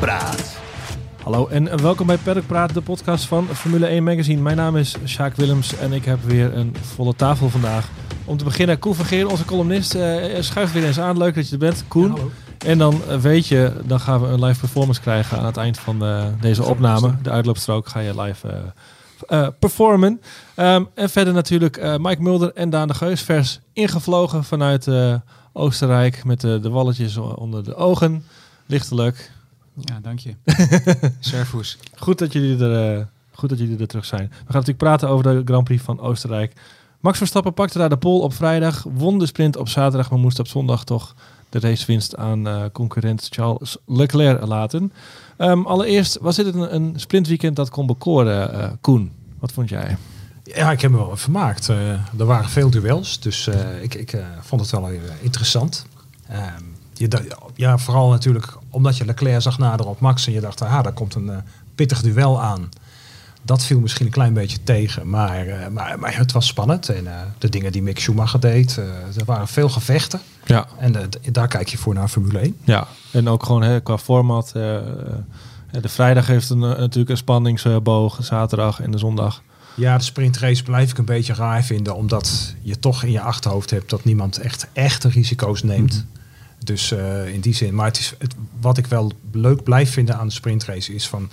Praat. Hallo en welkom bij Paddock Praat, de podcast van Formule 1 Magazine. Mijn naam is Sjaak Willems en ik heb weer een volle tafel vandaag. Om te beginnen, Koen Vergeer, onze columnist, uh, schuift weer eens aan. Leuk dat je er bent, Koen. en dan uh, weet je, dan gaan we een live performance krijgen aan het eind van uh, deze opname. De uitloopstrook ga je live performen. Um, en verder natuurlijk Mike Mulder en Daan de Geus, vers ingevlogen vanuit Oostenrijk met de, de walletjes onder de ogen. Lichtelijk. Ja, dank je. Servus. Goed dat jullie er, uh, goed dat jullie er terug zijn. We gaan natuurlijk praten over de Grand Prix van Oostenrijk. Max Verstappen pakte daar de pole op vrijdag, won de sprint op zaterdag, maar moest op zondag toch de racewinst aan uh, concurrent Charles Leclerc laten. Um, allereerst, was dit een, een sprintweekend dat kon bekoren, uh, Koen? Wat vond jij? Ja, ik heb me wel vermaakt. Uh, er waren veel duels, dus ik, ik vond het wel interessant. Um, je, ja, vooral natuurlijk omdat je Leclerc zag naderen op Max en je dacht, ah, daar komt een uh, pittig duel aan. Dat viel misschien een klein beetje tegen, maar, uh, maar, maar het was spannend. En uh, de dingen die Mick Schumacher deed, er waren veel gevechten. Ja. En daar kijk je voor naar Formule 1. Ja, en ook gewoon hè, qua format. de vrijdag heeft een, natuurlijk een spanningsboog, zaterdag en de zondag. Ja, de sprintrace blijf ik een beetje raar vinden, omdat je toch in je achterhoofd hebt dat niemand echt echte risico's neemt. Mm -hmm. Dus uh, in die zin. Maar het is, het, wat ik wel leuk blijf vinden aan de sprintrace is van...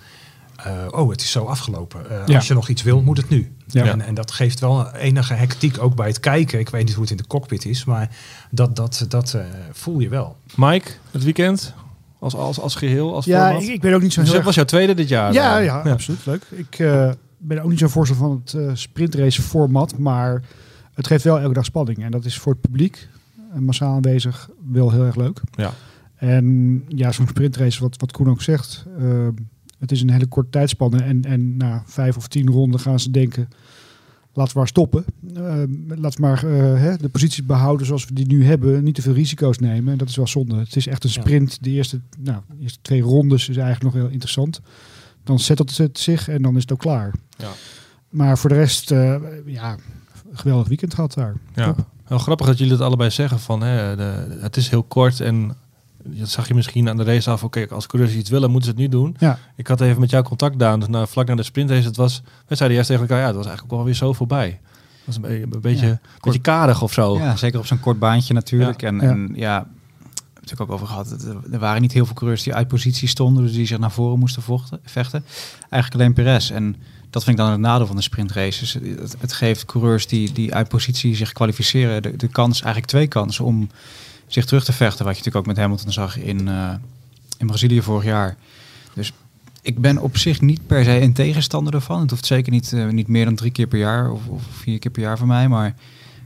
Uh, oh, het is zo afgelopen. Uh, ja. Als je nog iets wil, moet het nu. Ja. En, en, dat geeft wel enige hectiek ook bij het kijken. Ik weet niet hoe het in de cockpit is, maar dat, dat, dat voel je wel. Mike, het weekend? Als, als, als geheel, als Ja, ik, ik, ben ook niet zo dus heel dat was jouw tweede dit jaar? Ja, ja, absoluut. Leuk. Ik ben ook niet zo voorstander van het sprintrace format, maar het geeft wel elke dag spanning. En dat is voor het publiek massaal aanwezig, wel heel erg leuk. Ja. En ja, zo'n sprintrace, wat, wat Koen ook zegt, uh, het is een hele korte tijdspanne. En, en na vijf of tien ronden gaan ze denken, laten we maar stoppen. Uh, laten we maar uh, hè, de posities behouden zoals we die nu hebben. Niet te veel risico's nemen. En dat is wel zonde. Het is echt een sprint. De eerste, nou, de eerste twee rondes is eigenlijk nog heel interessant. Dan zet het zich en dan is het ook klaar. Ja. Maar voor de rest, ja, geweldig weekend gehad daar. Ja. Top. Grappig dat jullie het allebei zeggen van hè, de, het is heel kort en dat zag je misschien aan de race af. Oké, okay, als coureurs iets willen, moeten ze het nu doen. Ja. Ik had even met jou contact gedaan, dus na, vlak na de sprintrace. Het was, wij zeiden eerst tegen elkaar, ja, het was eigenlijk wel weer zo voorbij. Het was een, een beetje, ja, een beetje karig of zo. Ja, zeker op zo'n kort baantje natuurlijk. Ja. En, ja. en ja, heb ik ook over gehad. Er waren niet heel veel coureurs die uit positie stonden, dus die zich naar voren moesten vochten, vechten. Eigenlijk alleen Perez. En dat vind ik dan het nadeel van de sprintraces. Het, het geeft coureurs die, die uit positie zich kwalificeren de, de kans, eigenlijk twee kansen om zich terug te vechten. Wat je natuurlijk ook met Hamilton zag in, uh, in Brazilië vorig jaar. Dus ik ben op zich niet per se een tegenstander ervan. Het hoeft zeker niet, uh, niet meer dan drie keer per jaar of, of, vier keer per jaar voor mij. Maar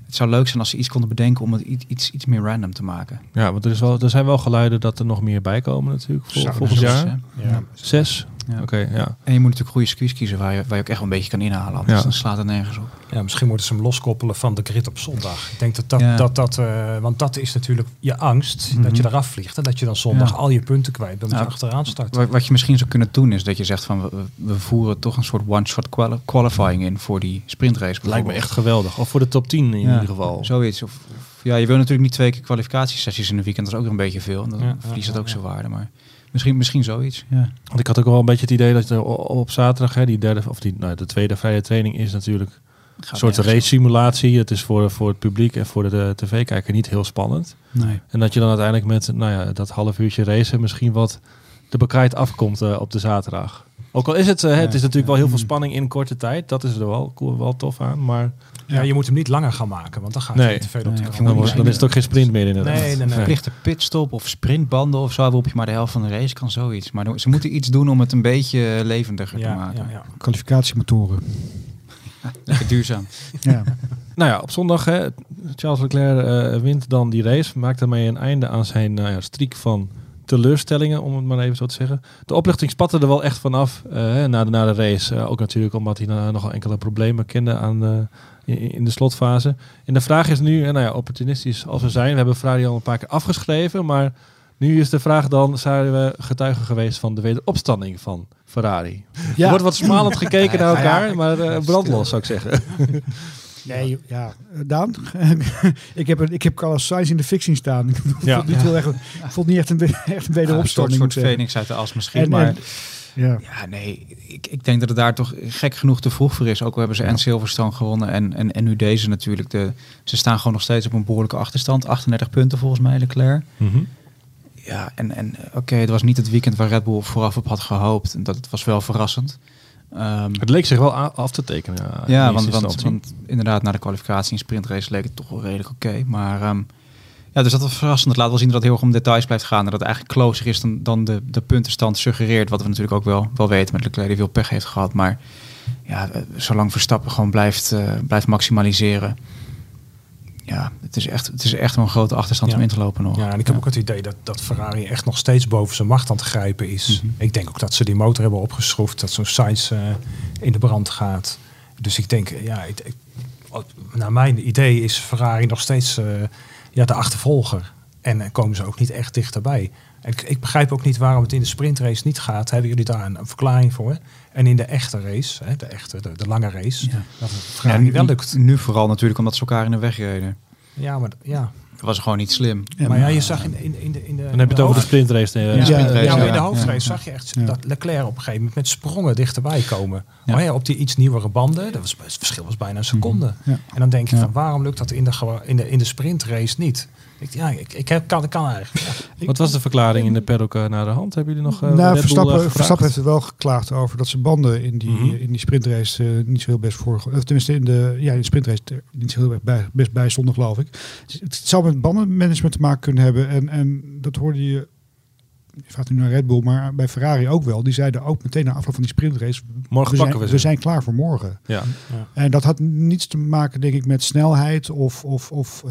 het zou leuk zijn als ze iets konden bedenken om het iets, iets, iets meer random te maken. Ja, want er, is wel, er zijn wel geluiden dat er nog meer bij komen natuurlijk vol, volgend jaar. Ja. Zes? Ja. Oké, okay, ja. En je moet natuurlijk goede circuits kiezen waar je, waar je ook echt wel een beetje kan inhalen. Anders ja. dan slaat het nergens op. Ja, misschien moeten ze hem loskoppelen van de grid op zondag. Ik denk dat dat, ja. dat, dat uh, want dat is natuurlijk je angst, mm -hmm. dat je eraf vliegt. En dat je dan zondag al je punten kwijt bent, ja. je achteraan start. Wat, wat je misschien zou kunnen doen is dat je zegt van we, we voeren toch een soort one-shot quali qualifying in voor die sprintrace. Lijkt me echt geweldig. Of voor de top 10 in ieder geval. Zoiets. Of, of, ja, je wil natuurlijk niet twee keer kwalificatiesessies in een weekend. Dat is ook een beetje veel. En dan verliest het ook zijn waarde. Maar Misschien, misschien zoiets, ja. Want ik had ook wel een beetje het idee dat je op zaterdag, hè, die derde of die, nou, de tweede vrije training is natuurlijk een soort race simulatie. Het is voor, voor het publiek en voor de, de tv-kijker niet heel spannend. Nee. En dat je dan uiteindelijk met nou ja, dat half uurtje racen misschien wat de bekijt afkomt uh, op de zaterdag. Ook al is het, uh, het is natuurlijk wel heel veel spanning in korte tijd. Dat is er wel, cool, wel tof aan. Maar ja, je moet hem niet langer gaan maken, want dan gaat nee. je te veel op de nee, dan, is het ook geen sprint meer inderdaad. Nee, nee, nee. Verplichte pitstop of sprintbanden of zo, waarop je maar de helft van de race kan, zoiets. Maar ze moeten iets doen om het een beetje levendiger ja, te maken. Ja, ja. Kwalificatiemotoren. Lekker duurzaam. ja. Nou ja, op zondag, hè, Charles Leclerc uh, wint dan die race. Maakt daarmee een einde aan zijn uh, ja, streak van teleurstellingen, om het maar even zo te zeggen. De oplichting spatte er wel echt vanaf uh, na, de, na de race. Uh, ook natuurlijk omdat hij uh, nogal enkele problemen kende aan, in, de slotfase. En de vraag is nu, en nou ja, opportunistisch als we zijn, we hebben Ferrari al een paar keer afgeschreven, maar nu is de vraag dan, zijn we getuigen geweest van de wederopstanding van Ferrari? Ja. Er wordt wat smalend gekeken naar elkaar, maar brandlos zou ik zeggen. Nee, ja. Daan? ik, heb, ik heb Carlos Sainz in de fixing staan. Ja. niet heel echt, ik vond niet echt een, echt een wederopstanding. een soort ik Phoenix uit de as misschien, En- maar... en- Ja. Ja, nee, ik, ik denk dat het daar toch gek genoeg te vroeg voor is. Ook al hebben ze en Silverstone gewonnen en, en, en nu deze natuurlijk. De, ze staan gewoon nog steeds op een behoorlijke achterstand. 38 punten volgens mij, Leclerc. Mhm. Ja, en, en oké, het was niet het weekend waar Red Bull vooraf op had gehoopt. En dat het was wel verrassend. Ehm, Het leek zich wel af te tekenen. Ja, in ja, eerste want, want, inderdaad, na de kwalificatie en sprintrace leek het toch wel redelijk oké. Maar ehm, ja, dus dat was verrassend. Het laat wel zien dat het heel erg om details blijft gaan. En dat het eigenlijk closer is dan, dan de, de puntenstand suggereert. Wat we natuurlijk ook wel, wel weten met Leclerc die veel pech heeft gehad. Maar ja, eh, zolang Verstappen gewoon blijft, eh, blijft maximaliseren. Ja, het is echt, het is echt wel een grote achterstand Ja. om in te lopen nog. Ja, en ik heb ook het idee dat, dat Ferrari echt nog steeds boven zijn macht aan het grijpen is. Mhm. Ik denk ook dat ze die motor hebben opgeschroefd, dat zo'n Sainz eh, in de brand gaat. Dus ik denk, ja, ik, ik- naar mijn idee is Ferrari nog steeds ja, de achtervolger. En eh, komen ze ook niet echt dichterbij. En ik, ik begrijp ook niet waarom het in de sprintrace niet gaat. Hebben jullie daar een, een verklaring voor? En in de echte race, hè, de echte, de, de lange race, Ja. dat het Ja, nu, wel lukt. nu vooral natuurlijk omdat ze elkaar in de weg reden. Ja, maar ja. Dat was gewoon niet slim. Ja, maar ja, je zag in, in, in de... In de Dan heb je het over de sprintrace. eh, Ja. sprintrace, Ja, maar in de ja. hoofdrace Ja. zag je echt Ja. dat Leclerc op een gegeven moment met sprongen dichterbij komen. Ja. Maar ja, op die iets nieuwere banden, dat was, het verschil was bijna een seconde. Ja. En dan denk je Ja. van waarom lukt dat in de, in de, in de sprintrace niet? Ik, ja, ik, ik heb, kan, kan eigenlijk. Ja. Wat was de verklaring in de paddock eh, naar de hand? Hebben jullie nog eh, Red nou, Bull, eh, Verstappen? Verstappen heeft er wel geklaagd over dat zijn banden in die, Mhm. in die sprintrace niet zo heel best voor. Of tenminste, in de, ja, in de sprintrace niet zo heel erg bij, best bij stonden, geloof ik. Het, het zou met bandenmanagement te maken kunnen hebben. En, en dat hoorde je. Je vraagt nu naar Red Bull, maar bij Ferrari ook wel. Die zeiden ook meteen na afloop van die sprintrace. Morgen we, pakken zijn, we ze. we zijn klaar voor morgen. Ja. En dat had niets te maken, denk ik, met snelheid of, of, of,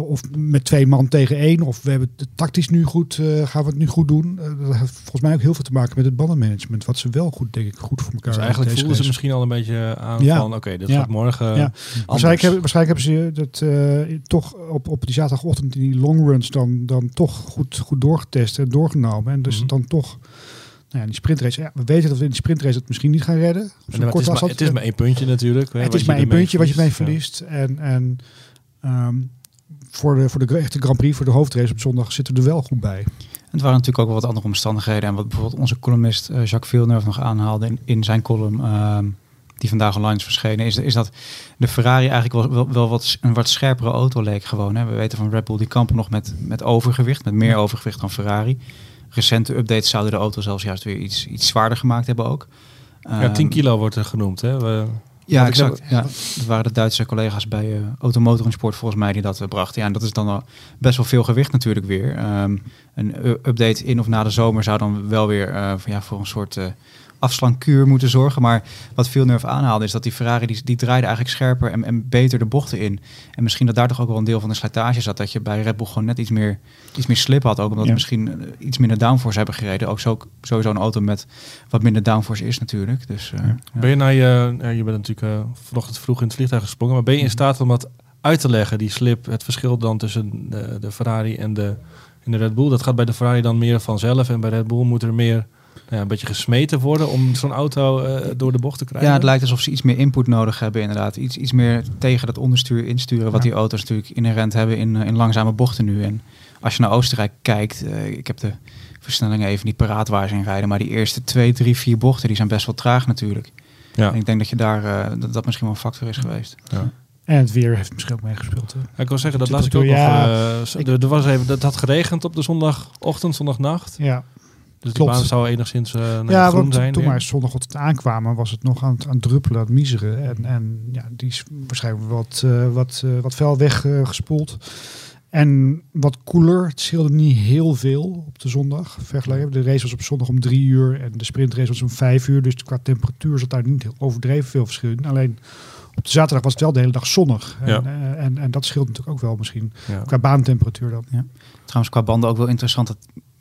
of met twee man tegen één. Of we hebben het tactisch nu goed, eh, gaan we het nu goed doen. Eh, dat heeft volgens mij ook heel veel te maken met het bandenmanagement. Wat ze wel goed, denk ik, goed voor elkaar Dus eigenlijk voelden ze misschien al een beetje aan Ja. van... Oké, dit Ja. gaat morgen Ja. Waarschijnlijk hebben, waarschijnlijk hebben ze dat eh, toch op, op die zaterdagochtend in die longruns dan, dan toch goed, goed doorgetest en doorgenomen. En dus Mhm. dan toch, nou ja, die sprintrace. Ja, we weten dat we in die sprintrace het misschien niet gaan redden. En het, is maar, het is maar één puntje natuurlijk. hè, het is maar één puntje wat je mee verliest. verliest. En, en ehm, voor, de, voor de echte Grand Prix, voor de hoofdrace op zondag, zitten we er wel goed bij. Het waren natuurlijk ook wel wat andere omstandigheden. En wat bijvoorbeeld onze columnist eh, Jacques Villeneuve nog aanhaalde in, in zijn column, ehm, die vandaag online is verschenen, is, is dat de Ferrari eigenlijk wel, wel, wel wat, een wat scherpere auto leek gewoon. Hè. We weten van Red Bull, die kampen nog met, met overgewicht, met meer overgewicht dan Ferrari. Recente updates zouden de auto zelfs juist weer iets, iets zwaarder gemaakt hebben ook. Ja, 10 Ehm, kilo wordt er genoemd. Hè? We, Ja, exact. Ja, dat waren de Duitse collega's bij eh Automotor en Sport volgens mij die dat eh, brachten. Ja, en dat is dan al best wel veel gewicht natuurlijk weer. Ehm, een update in of na de zomer zou dan wel weer eh, ja, voor een soort afslankkuur moeten zorgen. Maar wat Villeneuve aanhaalde is dat die Ferrari die, die draaide eigenlijk scherper en, en beter de bochten in. En misschien dat daar toch ook wel een deel van de slijtage zat. Dat je bij Red Bull gewoon net iets meer, iets meer slip had. Ook omdat Ja. we misschien eh, iets minder downforce hebben gereden. Ook zo, sowieso een auto met wat minder downforce is natuurlijk. Dus, eh, ja. Ben je, naar je, je bent natuurlijk eh, vanochtend vroeg in het vliegtuig gesprongen, maar ben je in staat om dat uit te leggen, die slip, het verschil dan tussen de, de Ferrari en de, en de Red Bull? Dat gaat bij de Ferrari dan meer vanzelf en bij Red Bull moet er meer ja, een beetje gesmeten worden om zo'n auto eh, door de bocht te krijgen? Ja, het lijkt alsof ze iets meer input nodig hebben inderdaad. Iets, iets meer tegen dat onderstuur insturen wat Ja. die auto's natuurlijk inherent hebben in, eh, in langzame bochten nu. En als je naar Oostenrijk kijkt, eh, ik heb de versnellingen even niet paraat waar ze in rijden, maar die eerste twee, drie, vier bochten die zijn best wel traag natuurlijk. Ja. En ik denk dat je daar eh, dat, dat misschien wel een factor is geweest. En het weer heeft misschien ook meegespeeld. Hè? Ja, ik wil zeggen, dat las ik ook Ja, nog. eh, zo- ik- er, er was even, dat had geregend op de zondagochtend, zondagnacht. Ja, Dus Klopt. die baan zou enigszins eh nou, ja groen want zijn. toen weer. wij zondagochtend aankwamen, was het nog aan het, aan het druppelen, aan het miseren. En, en ja, die is waarschijnlijk wat, eh, wat, eh, wat fel weggespoeld. en wat koeler. Het scheelde niet heel veel op de zondag. Vergeleken. De race was op zondag om drie uur en de sprintrace was om vijf uur. Dus qua temperatuur zat daar niet heel overdreven veel verschil in. Alleen op de zaterdag was het wel de hele dag zonnig. En, Ja. eh, en, en dat scheelt natuurlijk ook wel misschien. Ja. Qua baantemperatuur dan. Trouwens, qua banden ook wel interessant, dat,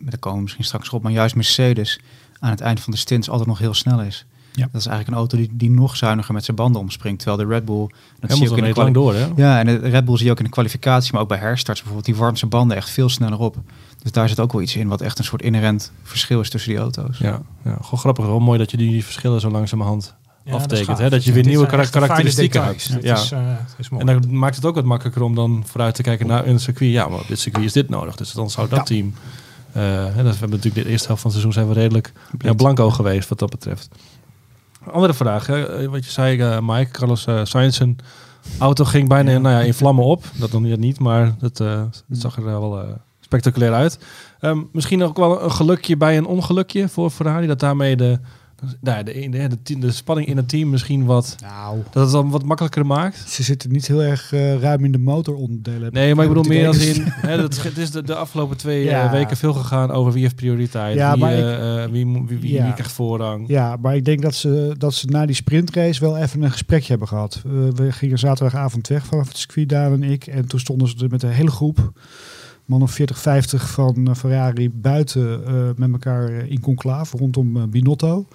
daar komen we misschien straks op, maar juist Mercedes aan het eind van de stints altijd nog heel snel is. Ja. Dat is eigenlijk een auto die, die nog zuiniger met zijn banden omspringt. Terwijl de Red Bull, dat zie je ook in de door, hè? Ja, en de Red Bull zie je ook in de kwalificatie, maar ook bij herstarts bijvoorbeeld. Die warmt zijn banden echt veel sneller op. Dus daar zit ook wel iets in wat echt een soort inherent verschil is tussen die auto's. Ja, ja. Gewoon grappig. Wel mooi dat je die verschillen zo langzamerhand aftekent. Dat, dat je weer nieuwe karakteristieken hebt. Ja. Is, uh, is en dan maakt het ook wat makkelijker om dan vooruit te kijken naar een circuit. Ja, maar op dit circuit is dit nodig. Dus dan zou dat team... Uh, we hebben natuurlijk de eerste helft van het seizoen zijn we redelijk ja, blanco geweest wat dat betreft. Andere vraag, hè? wat je zei, uh, Mike, Carlos uh, Sainz, auto ging bijna nou ja, in vlammen op. Dat nog niet, maar dat, uh, zag er wel spectaculair uit. Um, misschien ook wel een gelukje bij een ongelukje voor Ferrari, dat daarmee de nou, de, de, de, de, spanning in het team misschien wat. Nou, dat het dan wat makkelijker maakt. Ze zitten niet heel erg uh, ruim in de motoronderdelen. Nee, maar ik bedoel meer als in. Hè, dat, het is de, de afgelopen twee ja. uh, weken veel gegaan over wie heeft prioriteit. Ja, wie, uh, wie, wie, wie, wie, krijgt voorrang. Ja, maar ik denk dat ze, dat ze na die sprintrace wel even een gesprekje hebben gehad. we gingen zaterdagavond weg vanaf het circuit, daar en ik. En toen stonden ze er met een hele groep man of 40, 50 van uh, Ferrari buiten uh, met elkaar in conclave rondom uh, Binotto.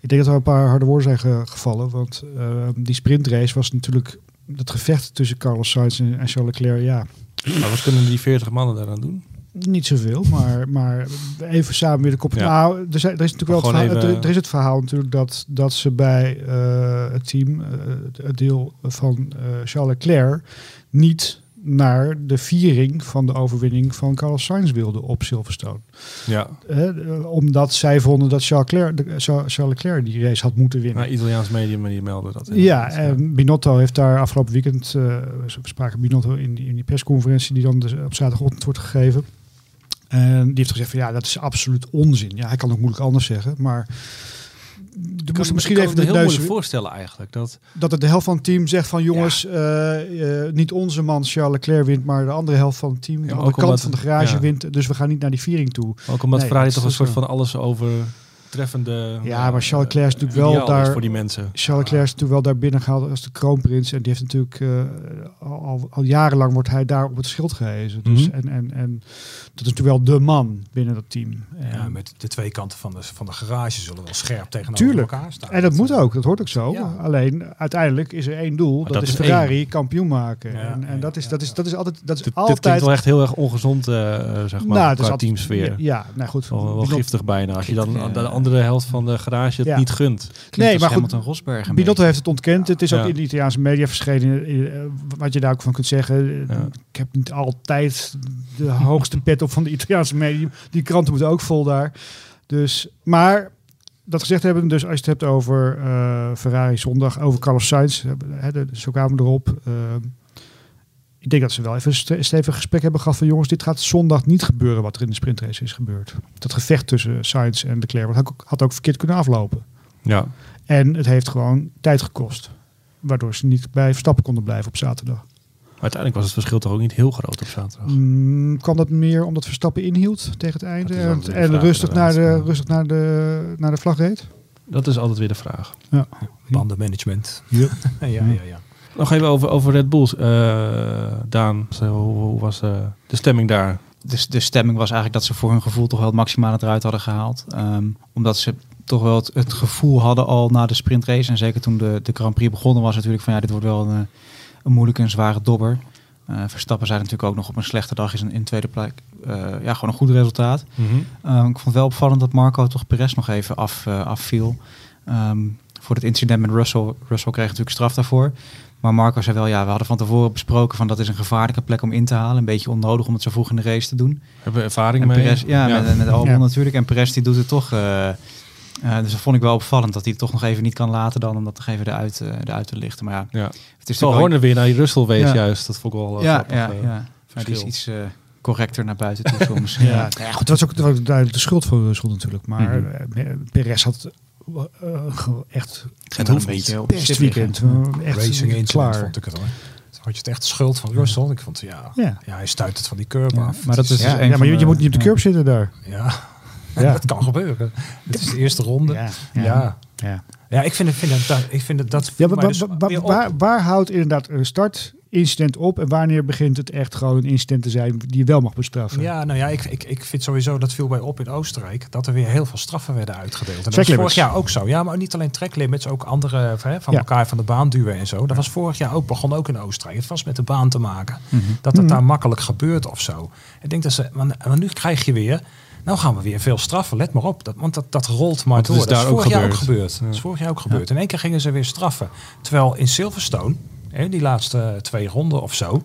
Ik denk dat er een paar harde woorden zijn gevallen, want die sprintrace was natuurlijk het gevecht tussen Carlos Sainz en, Charles Leclerc. Ja. Maar wat kunnen die 40 mannen daaraan doen? Niet zoveel, maar, maar even samen weer de kop. Ja. Nou, er, zijn, er is natuurlijk wel het verhaal, even... er, is het verhaal natuurlijk dat, dat ze bij het team, het deel van Charles Leclerc, niet naar de viering van de overwinning van Carlos Sainz wilde op Silverstone. Ja. Omdat zij vonden dat Charles Leclerc, de, Charles Leclerc die race had moeten winnen. Maar Italiaans medium die meldde dat. Ja, en Binotto heeft daar afgelopen weekend, uh, we spraken Binotto in die, in die persconferentie die dan dus op zaterdagochtend wordt gegeven. En die heeft gezegd van ja, dat is absoluut onzin. Ja, hij kan ook moeilijk anders zeggen, maar je moest misschien even de heel neus voorstellen eigenlijk dat dat het de helft van het team zegt van jongens, uh, uh, niet onze man Charles Leclerc wint, maar de andere helft van het team, de andere kant van de garage wint. Dus we gaan niet naar die viering toe. Ook omdat nee, Ferrari toch een soort van alles over treffende. Ja, maar Charles Leclerc is natuurlijk wel daar. voor die mensen. Charles Leclerc is natuurlijk wel daar binnen gehaald als de kroonprins. En die heeft natuurlijk uh, al, al, jarenlang wordt hij daar op het schild gehezen. Dus, mm -hmm. en, en, en dat is natuurlijk wel de man binnen dat team. Ja, met de twee kanten van de, van de garage zullen wel scherp tegenover Tuurlijk. elkaar staan. En dat moet ook, dat hoort ook zo. Ja. Alleen uiteindelijk is er één doel, dat, dat, is Ferrari één. kampioen maken. Ja, en, en dat, is, dat, is, dat is altijd. Dat is dit, altijd. Dit klinkt wel echt heel erg ongezond, uh, zeg maar, nou, qua teamsfeer. Ja, nou goed. Wel, wel giftig bijna. Als je dan de andere helft van de garage het niet gunt. nee, maar goed. Rosberg Binotto heeft het ontkend. Het is ook in de Italiaanse media verschenen. Wat je daar ook van kunt zeggen. Ik heb niet altijd de hoogste pet op van de Italiaanse medium. Die kranten moeten ook vol daar. Dus, maar dat gezegd hebben, dus als je het hebt over uh, Ferrari zondag, over Carlos Sainz, hè, zo kwamen we erop. Uh, ik denk dat ze wel even een stevig gesprek hebben gehad van jongens, dit gaat zondag niet gebeuren wat er in de sprintrace is gebeurd. Dat gevecht tussen Sainz en Leclerc had ook, had ook verkeerd kunnen aflopen. Ja. En het heeft gewoon tijd gekost, waardoor ze niet bij Verstappen konden blijven op zaterdag uiteindelijk was het verschil toch ook niet heel groot op zaterdag? Mm, kan dat meer omdat Verstappen inhield tegen het einde en, en rustig, naar de, rustig naar de, naar de vlag reed? Dat is altijd weer de vraag. Ja. Bandenmanagement. Ja. ja, ja, ja. Nog even over, over Red Bulls. Uh, Daan, hoe, hoe was uh, de stemming daar? De, de stemming was eigenlijk dat ze voor hun gevoel toch wel het maximale eruit hadden gehaald. Um, omdat ze toch wel het, het, gevoel hadden al na de sprintrace. En zeker toen de, de Grand Prix begonnen was natuurlijk van ja, dit wordt wel een een moeilijke en zware dobber. Uh, Verstappen zijn natuurlijk ook nog op een slechte dag is in, in tweede plek. Uh, ja, gewoon een goed resultaat. Mm -hmm. ik vond wel opvallend dat Marco toch Perez nog even af, uh, afviel. Um, voor het incident met Russell. Russell kreeg natuurlijk straf daarvoor. Maar Marco zei wel, ja, we hadden van tevoren besproken van dat is een gevaarlijke plek om in te halen. Een beetje onnodig om het zo vroeg in de race te doen. Hebben we ervaring en mee? Perez, ja, ja, met, met Albon ja. natuurlijk. En Perez die doet het toch uh, dus dat vond ik wel opvallend dat hij het toch nog even niet kan laten dan om dat toch even eruit, uh, eruit te lichten. Maar ja, ja. het is toch Horner weer naar die Russell wees ja. juist. Dat vond ik wel uh, ja, ja, ja. Maar die is iets correcter naar buiten toe soms. ja. ja. goed, dat was ook de schuld van Russell natuurlijk. Maar mm -hmm. Perez had echt het hoeft niet best weekend. Echt Racing klaar. vond ik het hoor had je het echt schuld van Russell. Ik vond ja, ja. ja hij stuit het van die curb af. Maar dat is ja, ja maar je, je moet niet op de curb zitten daar. Ja, ja. dat kan gebeuren. Het is de eerste ronde. Ja. ja. ja. ik vind het, vind het, ik vind het dat. Ja, maar, dus waar, waar, houdt inderdaad een start incident op en wanneer begint het echt gewoon een incident te zijn die je wel mag bestraffen? Ja, nou ja, ik, ik, ik vind sowieso dat viel bij op in Oostenrijk dat er weer heel veel straffen werden uitgedeeld. En dat was vorig jaar ook zo. Ja, maar niet alleen tracklimits, ook andere hè, van ja. elkaar van de baan duwen en zo. Dat was vorig jaar ook, begon ook in Oostenrijk. Het was met de baan te maken. Mm -hmm. Dat het mm -hmm. daar makkelijk gebeurt of zo. Ik denk dat ze, maar, maar nu krijg je weer Nou gaan we weer veel straffen, let maar op. Dat, want dat, dat rolt maar door. is dat is daar vorig ook jaar ook gebeurd. gebeurd. Dat is vorig jaar ook gebeurd. In één keer gingen ze weer straffen. Terwijl in Silverstone, hè, die laatste twee ronden of zo...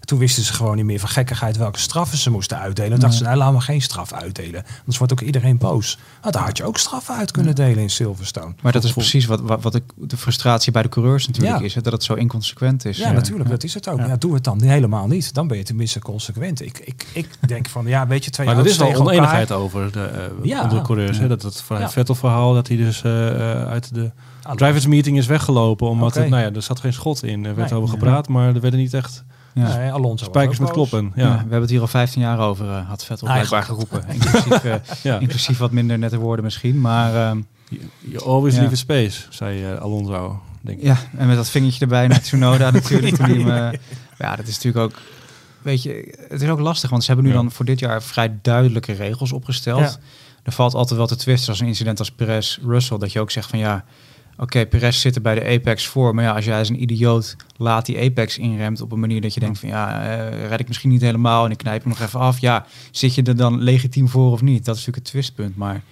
Toen wisten ze gewoon niet meer van gekkigheid welke straffen ze moesten uitdelen. En dachten ze, nou laten we geen straf uitdelen. Anders wordt ook iedereen boos. Nou, daar had je ook straffen uit kunnen delen in Silverstone. Maar dat is precies wat, wat, de frustratie bij de coureurs natuurlijk Ja. is. Hè, dat het zo inconsequent is. Ja, Eh, natuurlijk, dat is het ook. Ja. doe het dan helemaal niet. Dan ben je tenminste consequent. Ik, ik, ik denk van, ja, weet je, twee Maar er is wel elkaar. oneenigheid over de, eh, Ja. onder de coureurs. Hè? Dat het Ja. Vettel-verhaal, dat hij dus eh, eh, uit de drivers meeting is weggelopen. Omdat Oké. het, nou ja, er zat geen schot in. Er werd Nee. over gepraat, maar er werden niet echt ja. Nee, Alonso spijkers met kloppen. Ja. Ja. we hebben het hier al 15 jaar over, eh, had Vettel blijkbaar Eigenlijk. geroepen. Inclusief, eh, Ja. inclusief wat minder nette woorden misschien. Maar ehm, You always Ja. leave a space, zei eh, Alonso, denk ik. ja, en met dat vingertje erbij naar Tsunoda natuurlijk. toen hij hem, eh, ja, dat is natuurlijk ook... Weet je, het is ook lastig, want ze hebben nu Ja. dan voor dit jaar vrij duidelijke regels opgesteld. Ja. Er valt altijd wel te twisten als een incident als Perez-Russell, dat je ook zegt van ja, oké, Perez zit er bij de Apex voor, maar ja, als jij als een idioot laat die Apex inremt op een manier dat je denkt van ja, eh, red ik misschien niet helemaal en ik knijp hem nog even af. Ja, zit je er dan legitiem voor of niet? Dat is natuurlijk het twistpunt, maar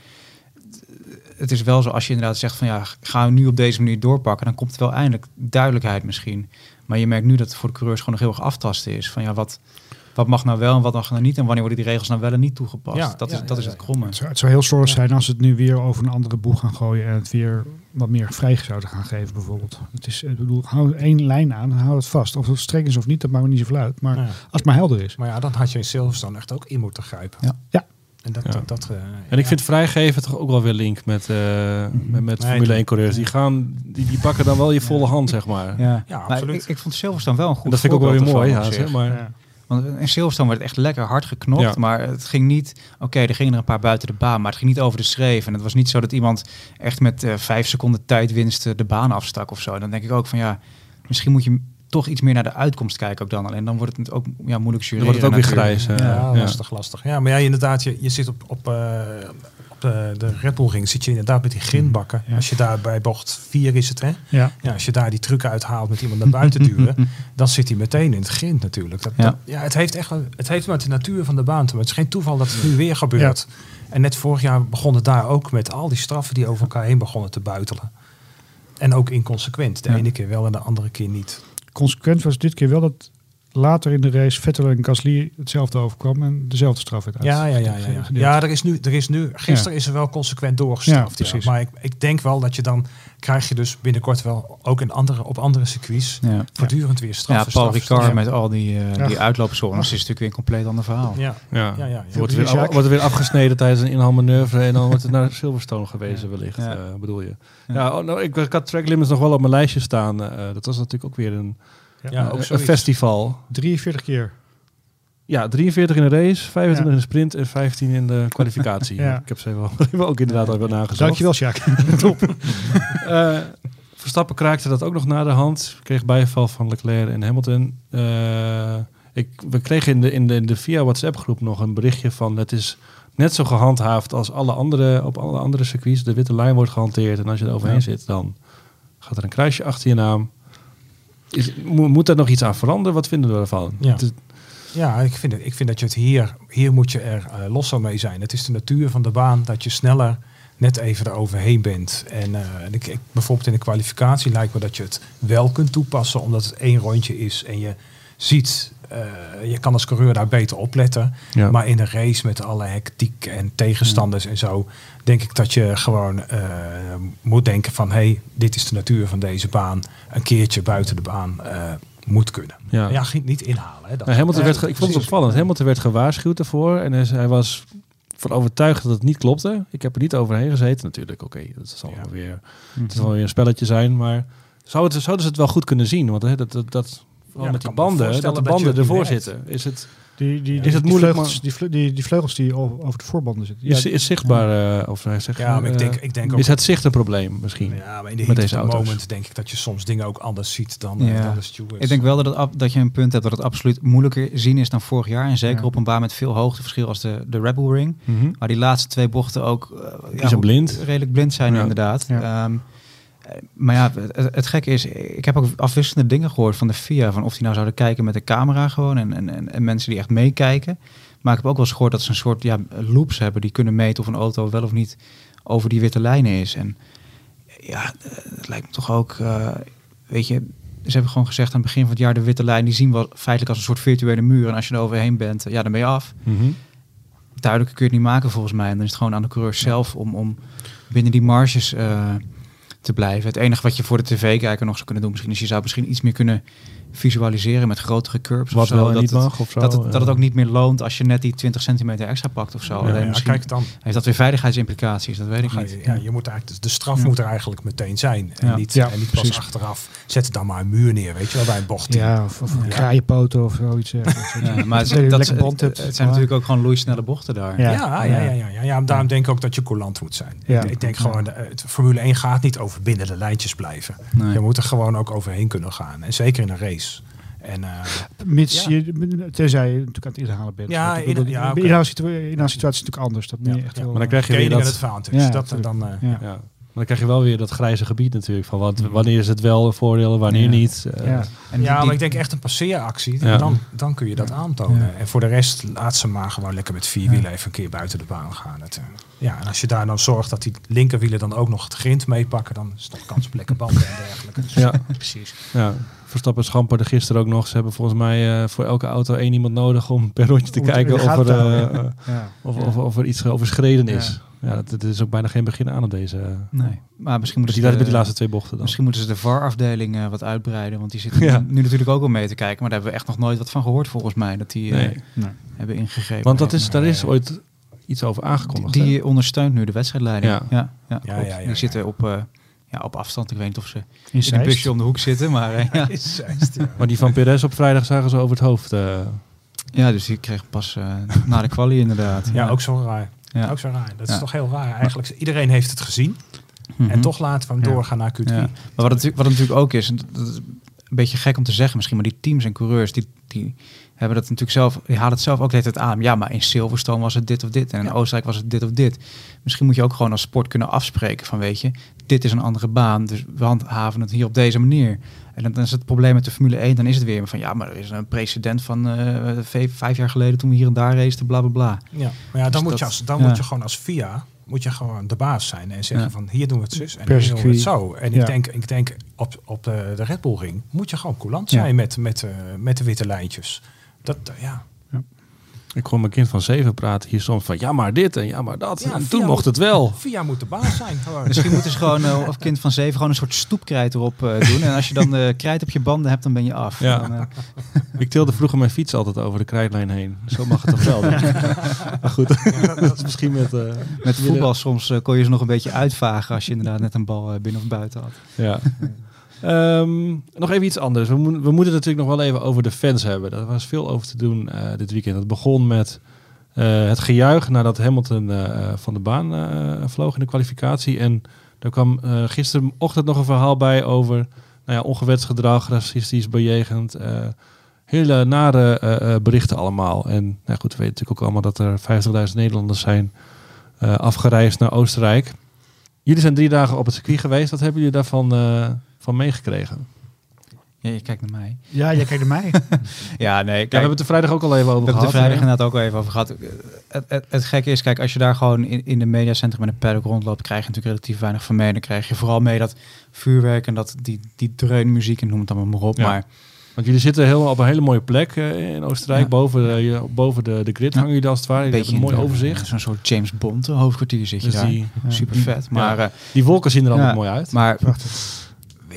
het is wel zo als je inderdaad zegt van ja, gaan we nu op deze manier doorpakken, dan komt er wel eindelijk duidelijkheid misschien. Maar je merkt nu dat het voor de coureurs gewoon nog heel erg aftasten is van ja, wat, wat mag nou wel en wat mag nou niet en wanneer worden die regels nou wel en niet toegepast? Ja, dat is, ja, dat ja, is het kromme. Het zou, het zou heel slordig zijn als ze het nu weer over een andere boeg gaan gooien en het weer wat meer vrij zouden gaan geven bijvoorbeeld. Het is, ik bedoel, hou één lijn aan en hou het vast. Of het streng is of niet, dat maakt me niet zoveel uit. Maar Ja. als het maar helder is. Maar ja, dan had je in Silverstone echt ook in moeten grijpen. Ja. Ja. En dat, Ja. dat, dat, eh, En ik ja. vind vrijgeven toch ook wel weer link met, eh, met, met Nee, Formule 1 coureurs. Die, gaan, die, die pakken dan wel je volle hand, zeg maar. Ja, absoluut. Ik, ik vond Silverstone wel een goed En dat vind ik ook wel weer mooi. Ja, zeg maar. Want in Silverstone werd het echt lekker hard geknopt, Ja. maar het ging niet... Oké, er gingen er een paar buiten de baan, maar het ging niet over de schreef. En het was niet zo dat iemand echt met eh, vijf seconden tijdwinst eh, de baan afstak of zo. Dan denk ik ook van ja, misschien moet je toch iets meer naar de uitkomst kijken ook dan. Alleen dan wordt het ook ja, moeilijk Dan jureren. wordt het ook weer grijs. eh, Ja, ja. lastig, lastig. Ja, maar ja, inderdaad, je, je zit op, op, eh, op de, de Red Bull ring, zit je inderdaad met die grindbakken. Ja. Als je daar bij bocht 4 is het, hè? Ja. Ja, als je daar die truc uithaalt met iemand naar buiten duwen, dan zit hij meteen in het grind natuurlijk. Dat, Ja. dat- ja, het heeft echt het heeft met de natuur van de baan te maken. Het is geen toeval dat het nu weer gebeurt. En net vorig jaar begon het daar ook met al die straffen die over elkaar heen begonnen te buitelen. En ook inconsequent. De ene keer wel en de andere keer niet. Consequent was dit keer wel dat later in de race Vettel en Gasly hetzelfde overkwam en dezelfde straf werd uit. Ja, ja, ja. Ja, ja. ja er, is nu, er is nu, gisteren Ja. is er wel consequent doorgestraft. Ja, Ja, precies. Maar ik, ik denk wel dat je dan krijg je dus binnenkort wel ook in andere, op andere circuits Ja. voortdurend weer Ja, straffen. Paul straffen, Ricard straffen. met al die, eh Ja. die uitloopzones is natuurlijk weer een compleet ander verhaal. Ja, Ja. ja, ja. ja. Wordt, er weer, wordt er weer afgesneden tijdens een inhaalmanoeuvre en dan wordt het naar Silverstone gewezen wellicht, Ja. eh, bedoel je. Ja. Ja, oh, nou, ik, ik had track limits nog wel op mijn lijstje staan. eh, dat was natuurlijk ook weer een, Ja, ook een festival. 43 keer. Ja, 43 in de race, 25 in de sprint en 15 in de kwalificatie. Ja. Ik heb ze even ook inderdaad al wel nagezocht. Dankjewel, Sjaak. Eh, Verstappen kraakte dat ook nog na de hand. Kreeg bijval van Leclerc en Hamilton. Eh, ik, we kregen in de, in de, in de via WhatsApp groep nog een berichtje van het is net zo gehandhaafd als alle andere, op alle andere circuits. De witte lijn wordt gehanteerd en als je er overheen Ja. zit, dan gaat er een kruisje achter je naam. Is, mo- moet daar nog iets aan veranderen? Wat vinden we ervan? Ja. Het is- Ja, ik vind, het, ik vind dat je het hier, hier moet je er eh, los mee zijn. Het is de natuur van de baan dat je sneller net even eroverheen bent. En eh, ik, bijvoorbeeld in de kwalificatie lijkt me dat je het wel kunt toepassen, omdat het één rondje is en je ziet, eh, je kan als coureur daar beter opletten. ja. Maar in een race met alle hectiek en tegenstanders en zo, denk ik dat je gewoon eh, moet denken van, hé, hey, dit is de natuur van deze baan. Een keertje buiten de baan eh, moet kunnen. Ja. Ja, ging niet inhalen. Hè, dat- Nou, Hamilton werd, ge- ik vond het opvallend. Hamilton werd gewaarschuwd ervoor. En hij, hij was van overtuigd dat het niet klopte. Ik heb er niet overheen gezeten. Natuurlijk, oké, dat zal Ja. wel weer, het zal wel weer een spelletje zijn. Maar zou het, zouden ze het wel goed kunnen zien? Want hè, dat, dat, dat, Ja, met die banden, dat de banden ervoor zitten. Is het, Die, die, Is het die moeilijk, vleugels, maar- die, die, die vleugels die over de voorbanden zitten. is, is zichtbaar, eh, of hij zegt, Ja, maar ik denk, ik denk ook... is het zicht een probleem misschien? ja, maar in de met deze auto's? moment denk ik dat je soms dingen ook anders ziet dan, Ja. eh, dan de stewards. Ik denk wel dat, het, ab- dat je een punt hebt dat het absoluut moeilijker zien is dan vorig jaar. En zeker Ja. op een baan met veel hoogteverschil als de, de Red Bull Ring. Mhm. Maar die laatste twee bochten ook eh, zijn blind. redelijk blind zijn Ja. inderdaad. Ja. Eh, maar ja, het, het gekke is, ik heb ook afwisselende dingen gehoord van de FIA. Van of die nou zouden kijken met de camera gewoon en, en, en, en mensen die echt meekijken. Maar ik heb ook wel eens gehoord dat ze een soort ja, loops hebben die kunnen meten of een auto wel of niet over die witte lijnen is. En ja, het lijkt me toch ook, uh, weet je, ze hebben gewoon gezegd aan het begin van het jaar de witte lijn, die zien we feitelijk als een soort virtuele muur. En als je er overheen bent, ja, dan ben je af. Mm Duidelijker kun je het niet maken volgens mij. En dan is het gewoon aan de coureur zelf om, om binnen die marges uh, te blijven. Het enige wat je voor de tv-kijker nog zou kunnen doen, misschien is je zou misschien iets meer kunnen visualiseren met grotere curbs. Wat of zo, wel dat niet het, mag of zo. Dat het, dat het ook niet meer loont als je net die 20 centimeter extra pakt of zo. Ja, Alleen ja, misschien kijk dan. heeft dat weer veiligheidsimplicaties, dat weet ik niet. je, ja, je moet eigenlijk, de straf Ja. moet er eigenlijk meteen zijn. En Ja. niet, Ja, en niet pas precies. achteraf. Zet er dan maar een muur neer, weet je wel, bij een bocht. Ja, of, of een Ja. kraaienpoten of zoiets. maar het, Dat het, band hebt. het zijn natuurlijk ook gewoon loeisnelle bochten daar. Ja. Ja, ja, ja, ja, ja, ja. Daarom denk ik ook dat je coulant moet zijn. Ja. Ik denk gewoon, de, het Formule 1 gaat niet over binnen de lijntjes blijven. Nee. Je moet er gewoon ook overheen kunnen gaan. En zeker in een race. En eh, Mits Ja. je, tenzij je natuurlijk aan het inhalen bent. Ja, in- inhaalsitua- inhaalsituatie is natuurlijk anders. Dat Ja, echt ja. wel, Maar dan krijg je weer dat... dat, natuurlijk. dan, eh, ja. Ja. Maar dan krijg je wel weer dat grijze gebied natuurlijk. Van wat, wanneer is het wel een voordeel, wanneer Ja. niet. Eh, Ja. En ja, die- maar ik denk echt een passeeractie. Ja. Dan, dan kun je dat aantonen. Ja. En voor de rest laat ze maar gewoon lekker met vier wielen even een keer buiten de baan gaan. Het, ja, en als je daar dan zorgt dat die linkerwielen dan ook nog het grind meepakken, dan is het kans op lekker banden en dergelijke. Dus Ja. precies. Ja, Verstappen schamperde gisteren ook nog. Ze hebben volgens mij eh, voor elke auto één iemand nodig om per rondje te Om kijken of er, eh, eh, Ja. of, of, of er iets overschreden is. Ja, dat, dat is ook bijna geen begin aan op deze. Nee, maar misschien Met moeten ze met de, die laatste twee bochten dan. misschien moeten ze de VAR-afdeling eh, wat uitbreiden, want die zitten Ja. nu natuurlijk ook al mee te kijken. Maar daar hebben we echt nog nooit wat van gehoord volgens mij, dat die eh, Nee. Nee. hebben ingegrepen. Want dat is, daar is ooit iets over aangekondigd. die, ondersteunt nu de wedstrijdleiding. Ja. Ja, ja, Ja, ja, ja, die zitten op, eh, ja, op afstand. Ik weet niet of ze In in een busje om de hoek zitten, maar eh, ja. Is Zeist, ja. Maar die van Perez op vrijdag zagen ze over het hoofd. eh. ja, dus die kreeg pas eh, na de kwalie inderdaad. ja, ook zo raar. Ja. Ook zo raar. Dat Ja. is toch heel raar eigenlijk. Iedereen heeft het gezien. Mhm. En toch laten we hem Ja. doorgaan naar Q3. Ja. Maar wat, het, wat het natuurlijk ook is, en dat is een beetje gek om te zeggen misschien, maar die teams en coureurs, die, die hebben dat natuurlijk zelf, die halen het zelf ook de hele tijd aan. Ja, maar in Silverstone was het dit of dit en in Ja. Oostenrijk was het dit of dit. Misschien moet je ook gewoon als sport kunnen afspreken van, weet je, dit is een andere baan, dus we handhaven het hier op deze manier. En dan, dan is het probleem met de Formule 1, dan is het weer van, ja, maar er is een precedent van eh, vijf, jaar geleden toen we hier en daar raceten, bla bla bla. Ja, maar ja, dan, Dus moet, dat- je als, dan ja. moet je gewoon als VIA moet je gewoon de baas zijn en zeggen Ja. van hier doen we het zus en hier doen we het zo. En Ja. ik denk, ik denk op, op de, de Red Bull ring moet je gewoon coulant Ja. zijn met, met, eh, met de witte lijntjes. Dat, ja. Ik hoor mijn kind van zeven praten hier soms van ja maar dit en ja maar dat. Ja, en toen mocht moet- het wel. VIA moet de baas zijn. Gewoon. Misschien moeten ze gewoon, eh, of kind van zeven, gewoon een soort stoepkrijt erop eh, doen. En als je dan eh krijt op je banden hebt, dan ben je af. Ja. Dan, Ik tilde vroeger mijn fiets altijd over de krijtlijn heen. Zo mag het toch wel. Maar goed, dat is misschien met... eh, Met voetbal soms eh, kon je ze nog een beetje uitvagen als je inderdaad net een bal binnen of buiten had. Ja. Ehm, nog even iets anders. We, we moeten het natuurlijk nog wel even over de fans hebben. Daar was veel over te doen eh, dit weekend. Het begon met eh, het gejuich nadat Hamilton eh, van de baan vloog in de kwalificatie. En er kwam gisterenochtend nog een verhaal bij over nou ja, ongewenst gedrag, racistisch bejegend. hele nare berichten allemaal. En nou goed, we weten natuurlijk ook allemaal dat er 50.000 Nederlanders zijn afgereisd naar Oostenrijk. Jullie zijn drie dagen op het circuit geweest. Wat hebben jullie daarvan van meegekregen? Ja, je kijkt naar mij. Ja, jij kijkt naar mij. Ja, nee. Ja, we hebben het er vrijdag ook al even over we hebben het er gehad. vrijdag inderdaad ook al even over gehad. Het, het, het gekke is, kijk, als je daar gewoon in, in de mediacentrum met een paddock rondloopt, krijg je natuurlijk relatief weinig van mee. Dan krijg je vooral mee dat vuurwerk en dat die, die dreunmuziek en noem het allemaal maar op. Ja. Maar Want jullie zitten heel, op een hele mooie plek eh, in Oostenrijk. Ja. Boven, eh, je- boven de, de grid Ja. hangen jullie als het ware. Jullie hebben een mooi overzicht. Zo'n soort James Bond eh, hoofdkwartier zit je Dus daar. die, Super vet. Maar, eh, die wolken zien er Ja, mooi uit. maar Prachtig.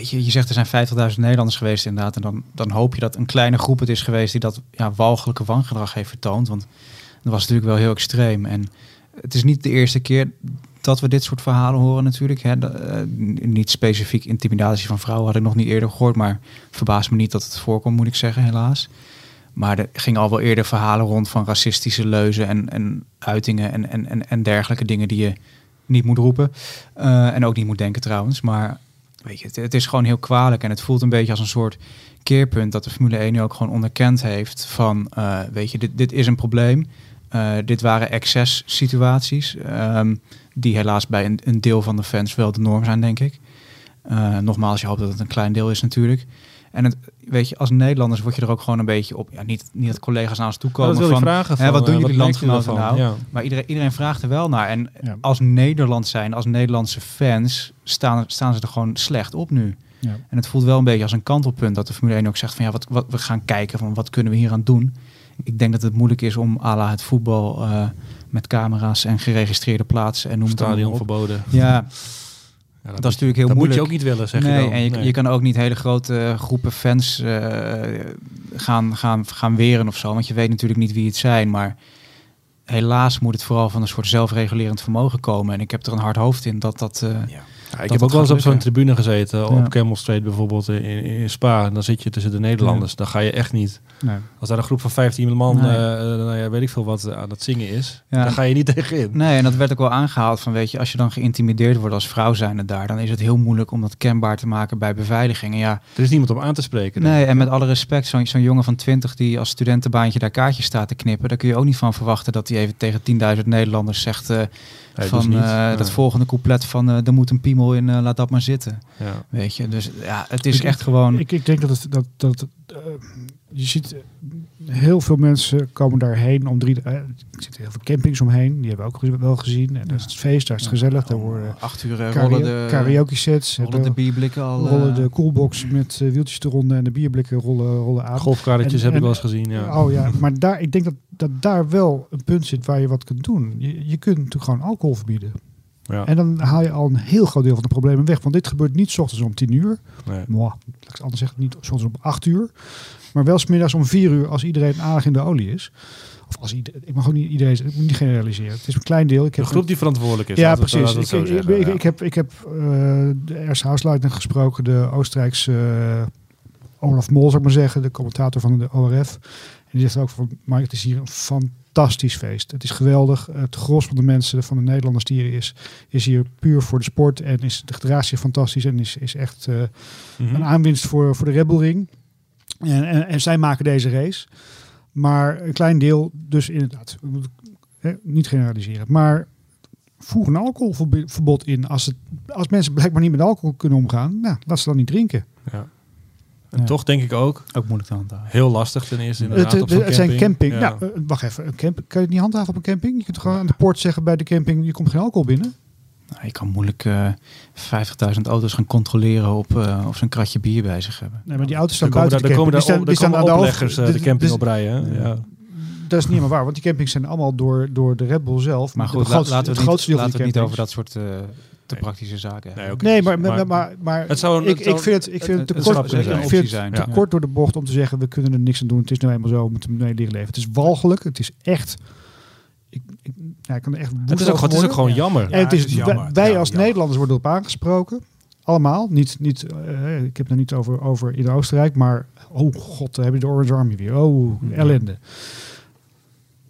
Je, je zegt er zijn 50.000 Nederlanders geweest inderdaad. En dan, dan hoop je dat een kleine groep het is geweest die dat ja, walgelijke wangedrag heeft vertoond. Want dat was natuurlijk wel heel extreem. En het is niet de eerste keer dat we dit soort verhalen horen natuurlijk. Hè. Eh, niet specifiek intimidatie van vrouwen had ik nog niet eerder gehoord. Maar verbaast me niet dat het voorkomt, moet ik zeggen, helaas. Maar er gingen al wel eerder verhalen rond van racistische leuzen en, en uitingen en, en, en, en dergelijke dingen die je niet moet roepen. Eh, en ook niet moet denken trouwens. Maar weet je, het, is gewoon heel kwalijk. En het voelt een beetje als een soort keerpunt dat de Formule 1 nu ook gewoon onderkend heeft van, eh, weet je, dit, dit is een probleem. Eh, dit waren excess situaties, ehm, die helaas bij een, een deel van de fans wel de norm zijn, denk ik. Eh, nogmaals, je hoopt dat het een klein deel is natuurlijk. En het, weet je, als Nederlanders word je er ook gewoon een beetje op. Ja, niet, niet dat collega's naar ons toe komen. dat wil ik van, vragen. hè, Van, wat doen eh, jullie landgenoten nou? Ja. Maar iedereen, iedereen vraagt er wel naar. En Ja. als Nederland zijn, als Nederlandse fans, staan, staan ze er gewoon slecht op nu. Ja. En het voelt wel een beetje als een kantelpunt dat de Formule 1 ook zegt van ja, wat, wat we gaan kijken van wat kunnen we hier aan doen. Ik denk dat het moeilijk is om à la het voetbal eh, met camera's en geregistreerde plaatsen en noem het Stadion verboden. Ja, Ja, dat is natuurlijk heel dat moet moeilijk. je ook niet willen, zeg nee, je dan. en je, Nee. je kan ook niet hele grote groepen fans eh, gaan, gaan, gaan weren of zo. Want je weet natuurlijk niet wie het zijn. Maar helaas moet het vooral van een soort zelfregulerend vermogen komen. En ik heb er een hard hoofd in dat dat... eh, Ja, ik heb ook wel eens op zo'n tribune gezeten, Ja. op Camel Street bijvoorbeeld in, in Spa. En dan zit je tussen de Nederlanders. Dan ga je echt niet... Nee. Als daar een groep van 15 man, Nee. eh, eh, nou ja, weet ik veel wat, aan het zingen is. Ja. Dan ga je niet tegenin. Nee, en dat werd ook wel aangehaald van, weet je, als je dan geïntimideerd wordt als vrouw zijnde daar, dan is het heel moeilijk om dat kenbaar te maken bij beveiliging. En ja, Er is niemand om aan te spreken. nee, en met alle respect, zo'n zo'n jongen van 20 die als studentenbaantje daar kaartjes staat te knippen, daar kun je ook niet van verwachten dat hij even tegen 10.000 Nederlanders zegt eh, Nee, van dus niet. eh, Ja. dat volgende couplet van eh, er moet een piemel in, eh, laat dat maar zitten. Ja. Weet je, dus ja, het is Ik- echt gewoon... Ik, ik denk dat het dat, dat eh, je ziet heel veel mensen komen daarheen om drie. eh, er zitten heel veel campings omheen. Die hebben we ook wel gezien. En dat is het feest, daar is het gezellig. Daar worden acht uur eh, karaoke, rollen de, karaoke sets. rollen de bierblikken al... rollen eh, de coolbox met wieltjes eronder en de bierblikken rollen, rollen aan. Golfkarretjes En- heb ik wel eens gezien. Ja. Oh ja, maar daar, ik denk dat, dat daar wel een punt zit waar je wat kunt doen. Je, je kunt natuurlijk gewoon alcohol verbieden. Ja. En dan haal je al een heel groot deel van de problemen weg. Want dit gebeurt niet 's ochtends om 10 uur. Nee. Moi, laat ik het anders zeggen, niet 's ochtends om 8 uur. Maar wel 's middags om 4 uur als iedereen aardig in de olie is. Of als iedereen, ik mag ook niet iedereen, ik moet niet generaliseren. Het is een klein deel. Ik De heb groep die verantwoordelijk is. ja, precies. Ik, het zo ik, zeggen, ik, ja. ik heb, ik heb eh, de eerste huisleiding gesproken, de Oostenrijkse eh, Olaf Mol, zou ik maar zeggen, de commentator van de ORF. En die zegt ook van, maar het is hier een fantastisch feest. Het is geweldig. Het gros van de mensen, van de Nederlanders die hier is, is hier puur voor de sport. En is, de zich fantastisch en is, is echt eh, Mhm. een aanwinst voor, voor de Red Bull Ring. En, en, en zij maken deze race. Maar een klein deel, dus inderdaad, we moeten, hè, niet generaliseren. Maar voeg een alcoholverbod in. Als, het, als mensen blijkbaar niet met alcohol kunnen omgaan, nou, laat ze dan niet drinken. Ja. En Ja. toch denk ik ook, ook moeilijk te handhaven. heel lastig ten eerste inderdaad Het, op het, zijn camping. Ja. Nou, eh, wacht even. Een camp, kan je het niet handhaven op een camping? Je kunt gewoon aan de poort zeggen bij de camping, je komt geen alcohol binnen. Nou, je kan moeilijk eh 50.000 auto's gaan controleren op eh, of ze een kratje bier bij zich hebben. Nee, maar die auto's staan Dan komen buiten daar, de komen camping. daar, Die op- staan- daar die staan komen de opleggers hoofd- eh, de camping dus- op rijden. Ja. Dat is niet helemaal waar, want die campings zijn allemaal door, door de Red Bull zelf. Maar De goed, grootste- laten we het niet, grootste deel van laten we die het niet over dat soort eh, te praktische zaken. Nee, niet. maar, maar, maar, maar het zou een- ik, ik vind het, ik vind het te het kort, zijn, ik te kort door de bocht om te zeggen we kunnen er niks aan doen. Het is nou eenmaal zo, we moeten mee leren leven. Het is walgelijk, het is echt. Ik, ik, ja, ik kan er echt Het is ook, gewoon- het is ook gewoon jammer. En het is, het is jammer. wij, als jammer. Nederlanders worden erop aangesproken. Allemaal. Niet, niet, eh, ik heb het er niet over, over in Oostenrijk, maar oh god, dan heb je de Orange Army weer. Oh, ellende.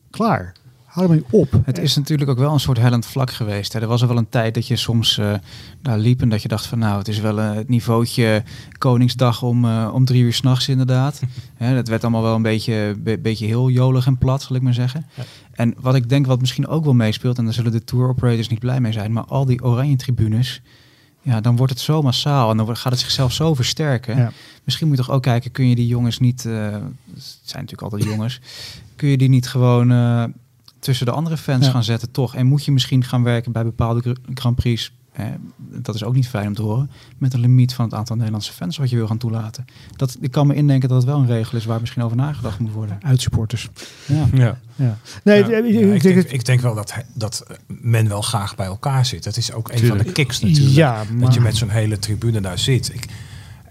Klaar. Hou ermee op. Het is natuurlijk ook wel een soort hellend vlak geweest. Hè. Er was er wel een tijd dat je soms eh, daar liep en dat je dacht van nou, het is wel eh, het niveautje Koningsdag om, eh, om drie uur s'nachts inderdaad. Hè, dat werd allemaal wel een beetje, be- beetje heel jolig en plat, zal ik maar zeggen. Ja. En wat ik denk wat misschien ook wel meespeelt, en daar zullen de tour operators niet blij mee zijn, maar al die oranje tribunes, ja, dan wordt het zo massaal en dan gaat het zichzelf zo versterken. Ja. Misschien moet je toch ook kijken, kun je die jongens niet, het zijn natuurlijk altijd jongens, kun je die niet gewoon tussen de andere fans Ja. gaan zetten, toch? En moet je misschien gaan werken bij bepaalde gr- Grand Prix, eh, dat is ook niet fijn om te horen, met een limiet van het aantal Nederlandse fans wat je wil gaan toelaten. Dat, ik kan me indenken dat het wel een regel is waar misschien over nagedacht moet worden. Uitsupporters. Ja. Ja. Ja. Nee, Ja. ik- denk denk, het- ik denk wel dat, dat eh, men wel graag bij elkaar zit. Dat is ook een van de kicks natuurlijk. Ja, maar, Dat je met zo'n hele tribune daar zit. Ik,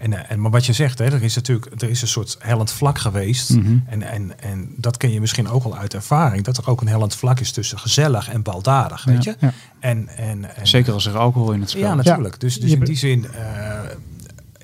en, eh, en, maar wat je zegt, hè, er is natuurlijk er is een soort hellend vlak geweest. Mhm. En, en, en dat ken je misschien ook al uit ervaring. Dat er ook een hellend vlak is tussen gezellig en baldadig. Weet je? Ja. En, en, en, Zeker als er alcohol in het spel Ja, natuurlijk. Dus, dus in die zin eh,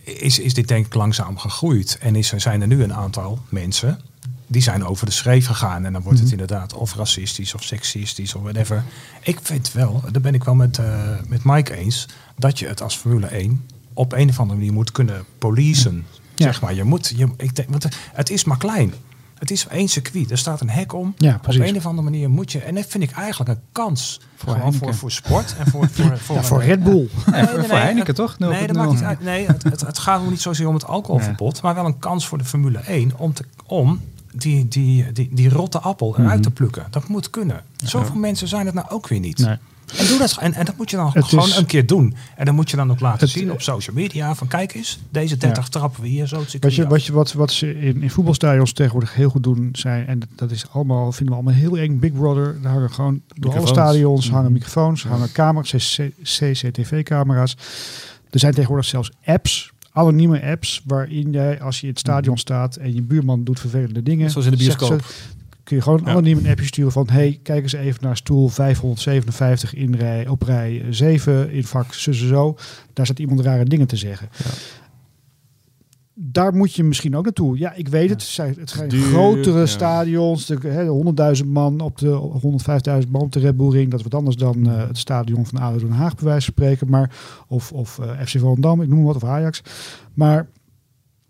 is, is dit denk ik langzaam gegroeid. En is, zijn er nu een aantal mensen die zijn over de schreef gegaan. En dan wordt het Mhm. inderdaad of racistisch of seksistisch of whatever. Ik vind wel, daar ben ik wel met, eh, met Mike eens, dat je het als Formule 1 op een of andere manier moet kunnen policen. Ja. Zeg maar, je moet, je, ik denk, want het is maar klein. Het is één circuit. Er staat een hek om. Ja, Op een of andere manier moet je... En dat vind ik eigenlijk een kans. Voor Gewoon voor, voor sport en voor... voor, voor, Ja, voor Red Bull. Nee, voor, nee, voor nee, Heineken het- toch? Nee, dat 0.0. maakt niet uit. Nee, het, het, het gaat niet zozeer om het alcoholverbod, maar wel een kans voor de Formule 1 om, te, om die, die, die, die rotte appel eruit Mhm. te plukken. Dat moet kunnen. Zoveel mensen zijn het nou ook weer niet. En, doe dat, en, en dat moet je dan Het gewoon is- een keer doen. En dan moet je dan ook laten zien op social media van kijk eens, deze 30 trappen we hier zo het Wat, je, af. wat, je, wat, wat ze in, in voetbalstadions tegenwoordig heel goed doen zijn, en dat is allemaal, vinden we allemaal heel eng, Big Brother. Daar hangen gewoon door alle stadions hangen Mhm. microfoons, hangen camera's, CCTV-camera's. Er zijn tegenwoordig zelfs apps, anonieme apps, waarin jij als je in het stadion staat en je buurman doet vervelende dingen. Zoals in de bioscoop. ze- kun je gewoon anoniem een appje sturen van... hey, kijk eens even naar stoel 557 in rij, op rij 7 in vak en zo. Daar staat iemand rare dingen te zeggen. Ja. Daar moet je misschien ook naartoe. Ja, ik weet het. Het zijn, het zijn Duur, grotere ja. stadions. De, hè, de 100.000 man op de 105.000 man op de Red Bull Ring. Dat is wat anders dan eh, het stadion van ADO Den Haag, bij wijze van spreken. Maar, of of eh, FC Volendam, ik noem maar wat, of Ajax. Maar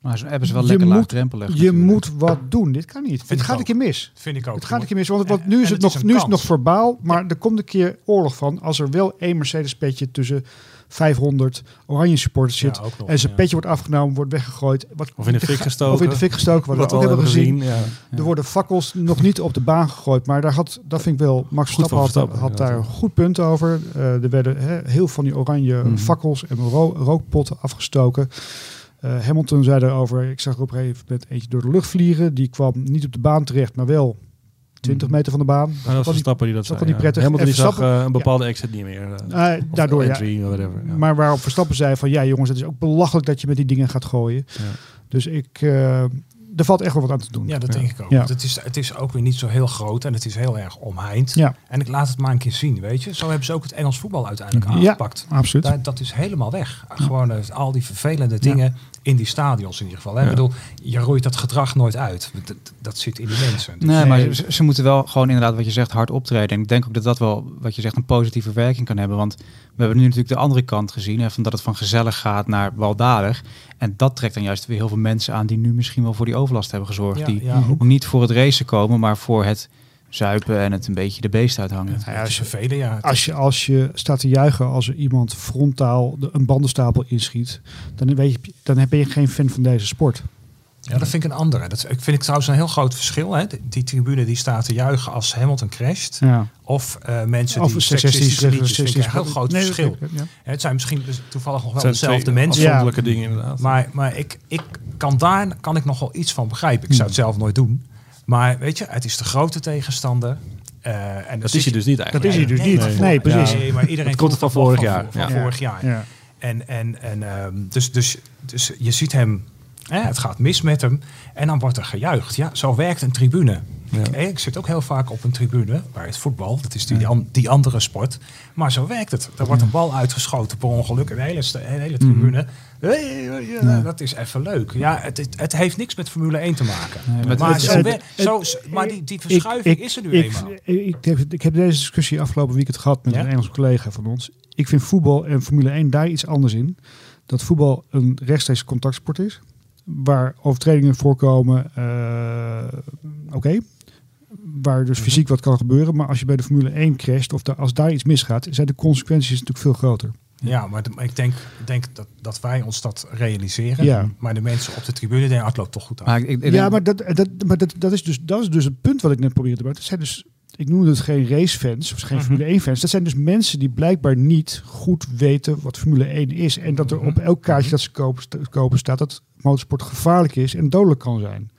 Maar zo'n app is wel Je lekker moet- laagdrempelig. je natuurlijk. moet wat doen. Dit kan niet. het gaat ook. een keer mis. vind ik ook. Het gaat een keer mis, want, want En- nu is het, nog, nu is het nog verbaal, maar er komt een keer oorlog van als er wel één Mercedes-petje tussen 500 oranje supporters zit Ja, ook nog, en zijn ja. petje wordt afgenomen, wordt weggegooid. Wat, Of in de fik gestoken. Of in de fik gestoken, wat we ook hebben gezien. Ja. Er worden fakkels nog niet op de baan gegooid, maar daar had, dat vind ik wel, Max Goed Verstappen had, Verstappen, had ja, daar een goed punt over. Eh, er werden hè, heel van die oranje Mhm. fakkels en ro- rookpotten afgestoken. Eh, Hamilton zei erover, ik zag er op een gegeven moment eentje door de lucht vliegen. Die kwam niet op de baan terecht, maar wel 20 Mhm. meter van de baan. Maar dat was Verstappen die dat dat zei. was niet ja. prettig. Hamilton En die zag eh, een bepaalde exit niet meer. eh, daardoor, ja. whatever. Ja. Maar waarop Verstappen zei van ja jongens, het is ook belachelijk dat je met die dingen gaat gooien. Ja. Dus ik, eh, er valt echt wel wat aan te doen. Ja, dat Ja. denk ik ook. Ja. Want Het, is, het is ook weer niet zo heel groot en het is heel erg omheind. Ja. En ik laat het maar een keer zien, weet je. Zo hebben ze ook het Engels voetbal uiteindelijk Ja. aangepakt. Absoluut. Daar, dat is helemaal weg. Gewoon eh, al die vervelende dingen in die stadions in ieder geval. Hè. Ja. Ik bedoel, je roeit dat gedrag nooit uit. Dat, dat zit in die mensen. Dus- Nee, maar ze, ze moeten wel gewoon inderdaad wat je zegt hard optreden. En ik denk ook dat dat wel, wat je zegt, een positieve werking kan hebben. Want we hebben nu natuurlijk de andere kant gezien. Hè, van dat het van gezellig gaat naar baldadig. En dat trekt dan juist weer heel veel mensen aan die nu misschien wel voor die overlast hebben gezorgd. Ja, die ja, niet voor het racen komen, maar voor het zuipen en het een beetje de beest uithangen. Ja, vervelend, ja. Het Als je, als je staat te juichen als er iemand frontaal de, een bandenstapel inschiet, dan, weet je, dan ben je geen fan van deze sport. Ja, dat vind ik een andere. Dat ik vind ik trouwens een heel groot verschil. Hè. Die, tribune die staat te juichen als Hamilton crasht. Ja. Of eh, mensen Of die seksistisch, seksistische liedjes. Vind ik een heel groot Nee, verschil. ik, ja. Het zijn misschien dus toevallig nog wel dezelfde twee mensen. afzonderlijke dingen inderdaad. Maar, maar ik, ik kan daar kan ik nog wel iets van begrijpen. Ik zou het zelf nooit doen. Maar weet je, het is de grote tegenstander. Eh, en dat is hij je- dus niet Dat eigenlijk. is hij dus Nee, niet. Nee, precies. Nee, maar iedereen Het komt voelt van dat vorig jaar. Van, Ja. vorig jaar. Ja. En, en, en ehm, dus, dus, dus je ziet hem, hè, het gaat mis met hem. En dan wordt er gejuicht. Ja, zo werkt een tribune. Ja. Ik, zit ook heel vaak op een tribune bij het voetbal. Dat is die, an- die andere sport. Maar zo werkt het. Er wordt een bal uitgeschoten per ongeluk. Een hele, een hele tribune. Hey, Dat is even leuk. Ja, het, het, het heeft niks met Formule 1 te maken. Nee, maar maar, het- zo het- wer- het- zo, maar die, die verschuiving Ik- is er nu ik, eenmaal. Ik, ik, heb, ik heb deze discussie afgelopen weekend gehad met een Engelse collega van ons. Ik vind voetbal en Formule 1 daar iets anders in. Dat voetbal een rechtstreeks contactsport is. Waar overtredingen voorkomen. eh, Oké. Waar dus Mhm. fysiek wat kan gebeuren. Maar als je bij de Formule 1 crasht of daar- als daar iets misgaat, zijn de consequenties natuurlijk veel groter. Ja, maar de- ik denk, denk dat, dat wij ons dat realiseren. Ja. Maar de mensen op de tribune denken, het loopt toch goed af. Maar ik, ik denk- Ja, maar, dat, dat, maar dat, dat, is dus, dat is dus het punt wat ik net probeerde te maken. Dat zijn dus, ik noem het geen racefans of geen Mhm. Formule 1 fans. Dat zijn dus mensen die blijkbaar niet goed weten wat Formule 1 is. En dat er op elk kaartje dat ze kopen, kopen staat dat motorsport gevaarlijk is en dodelijk kan zijn.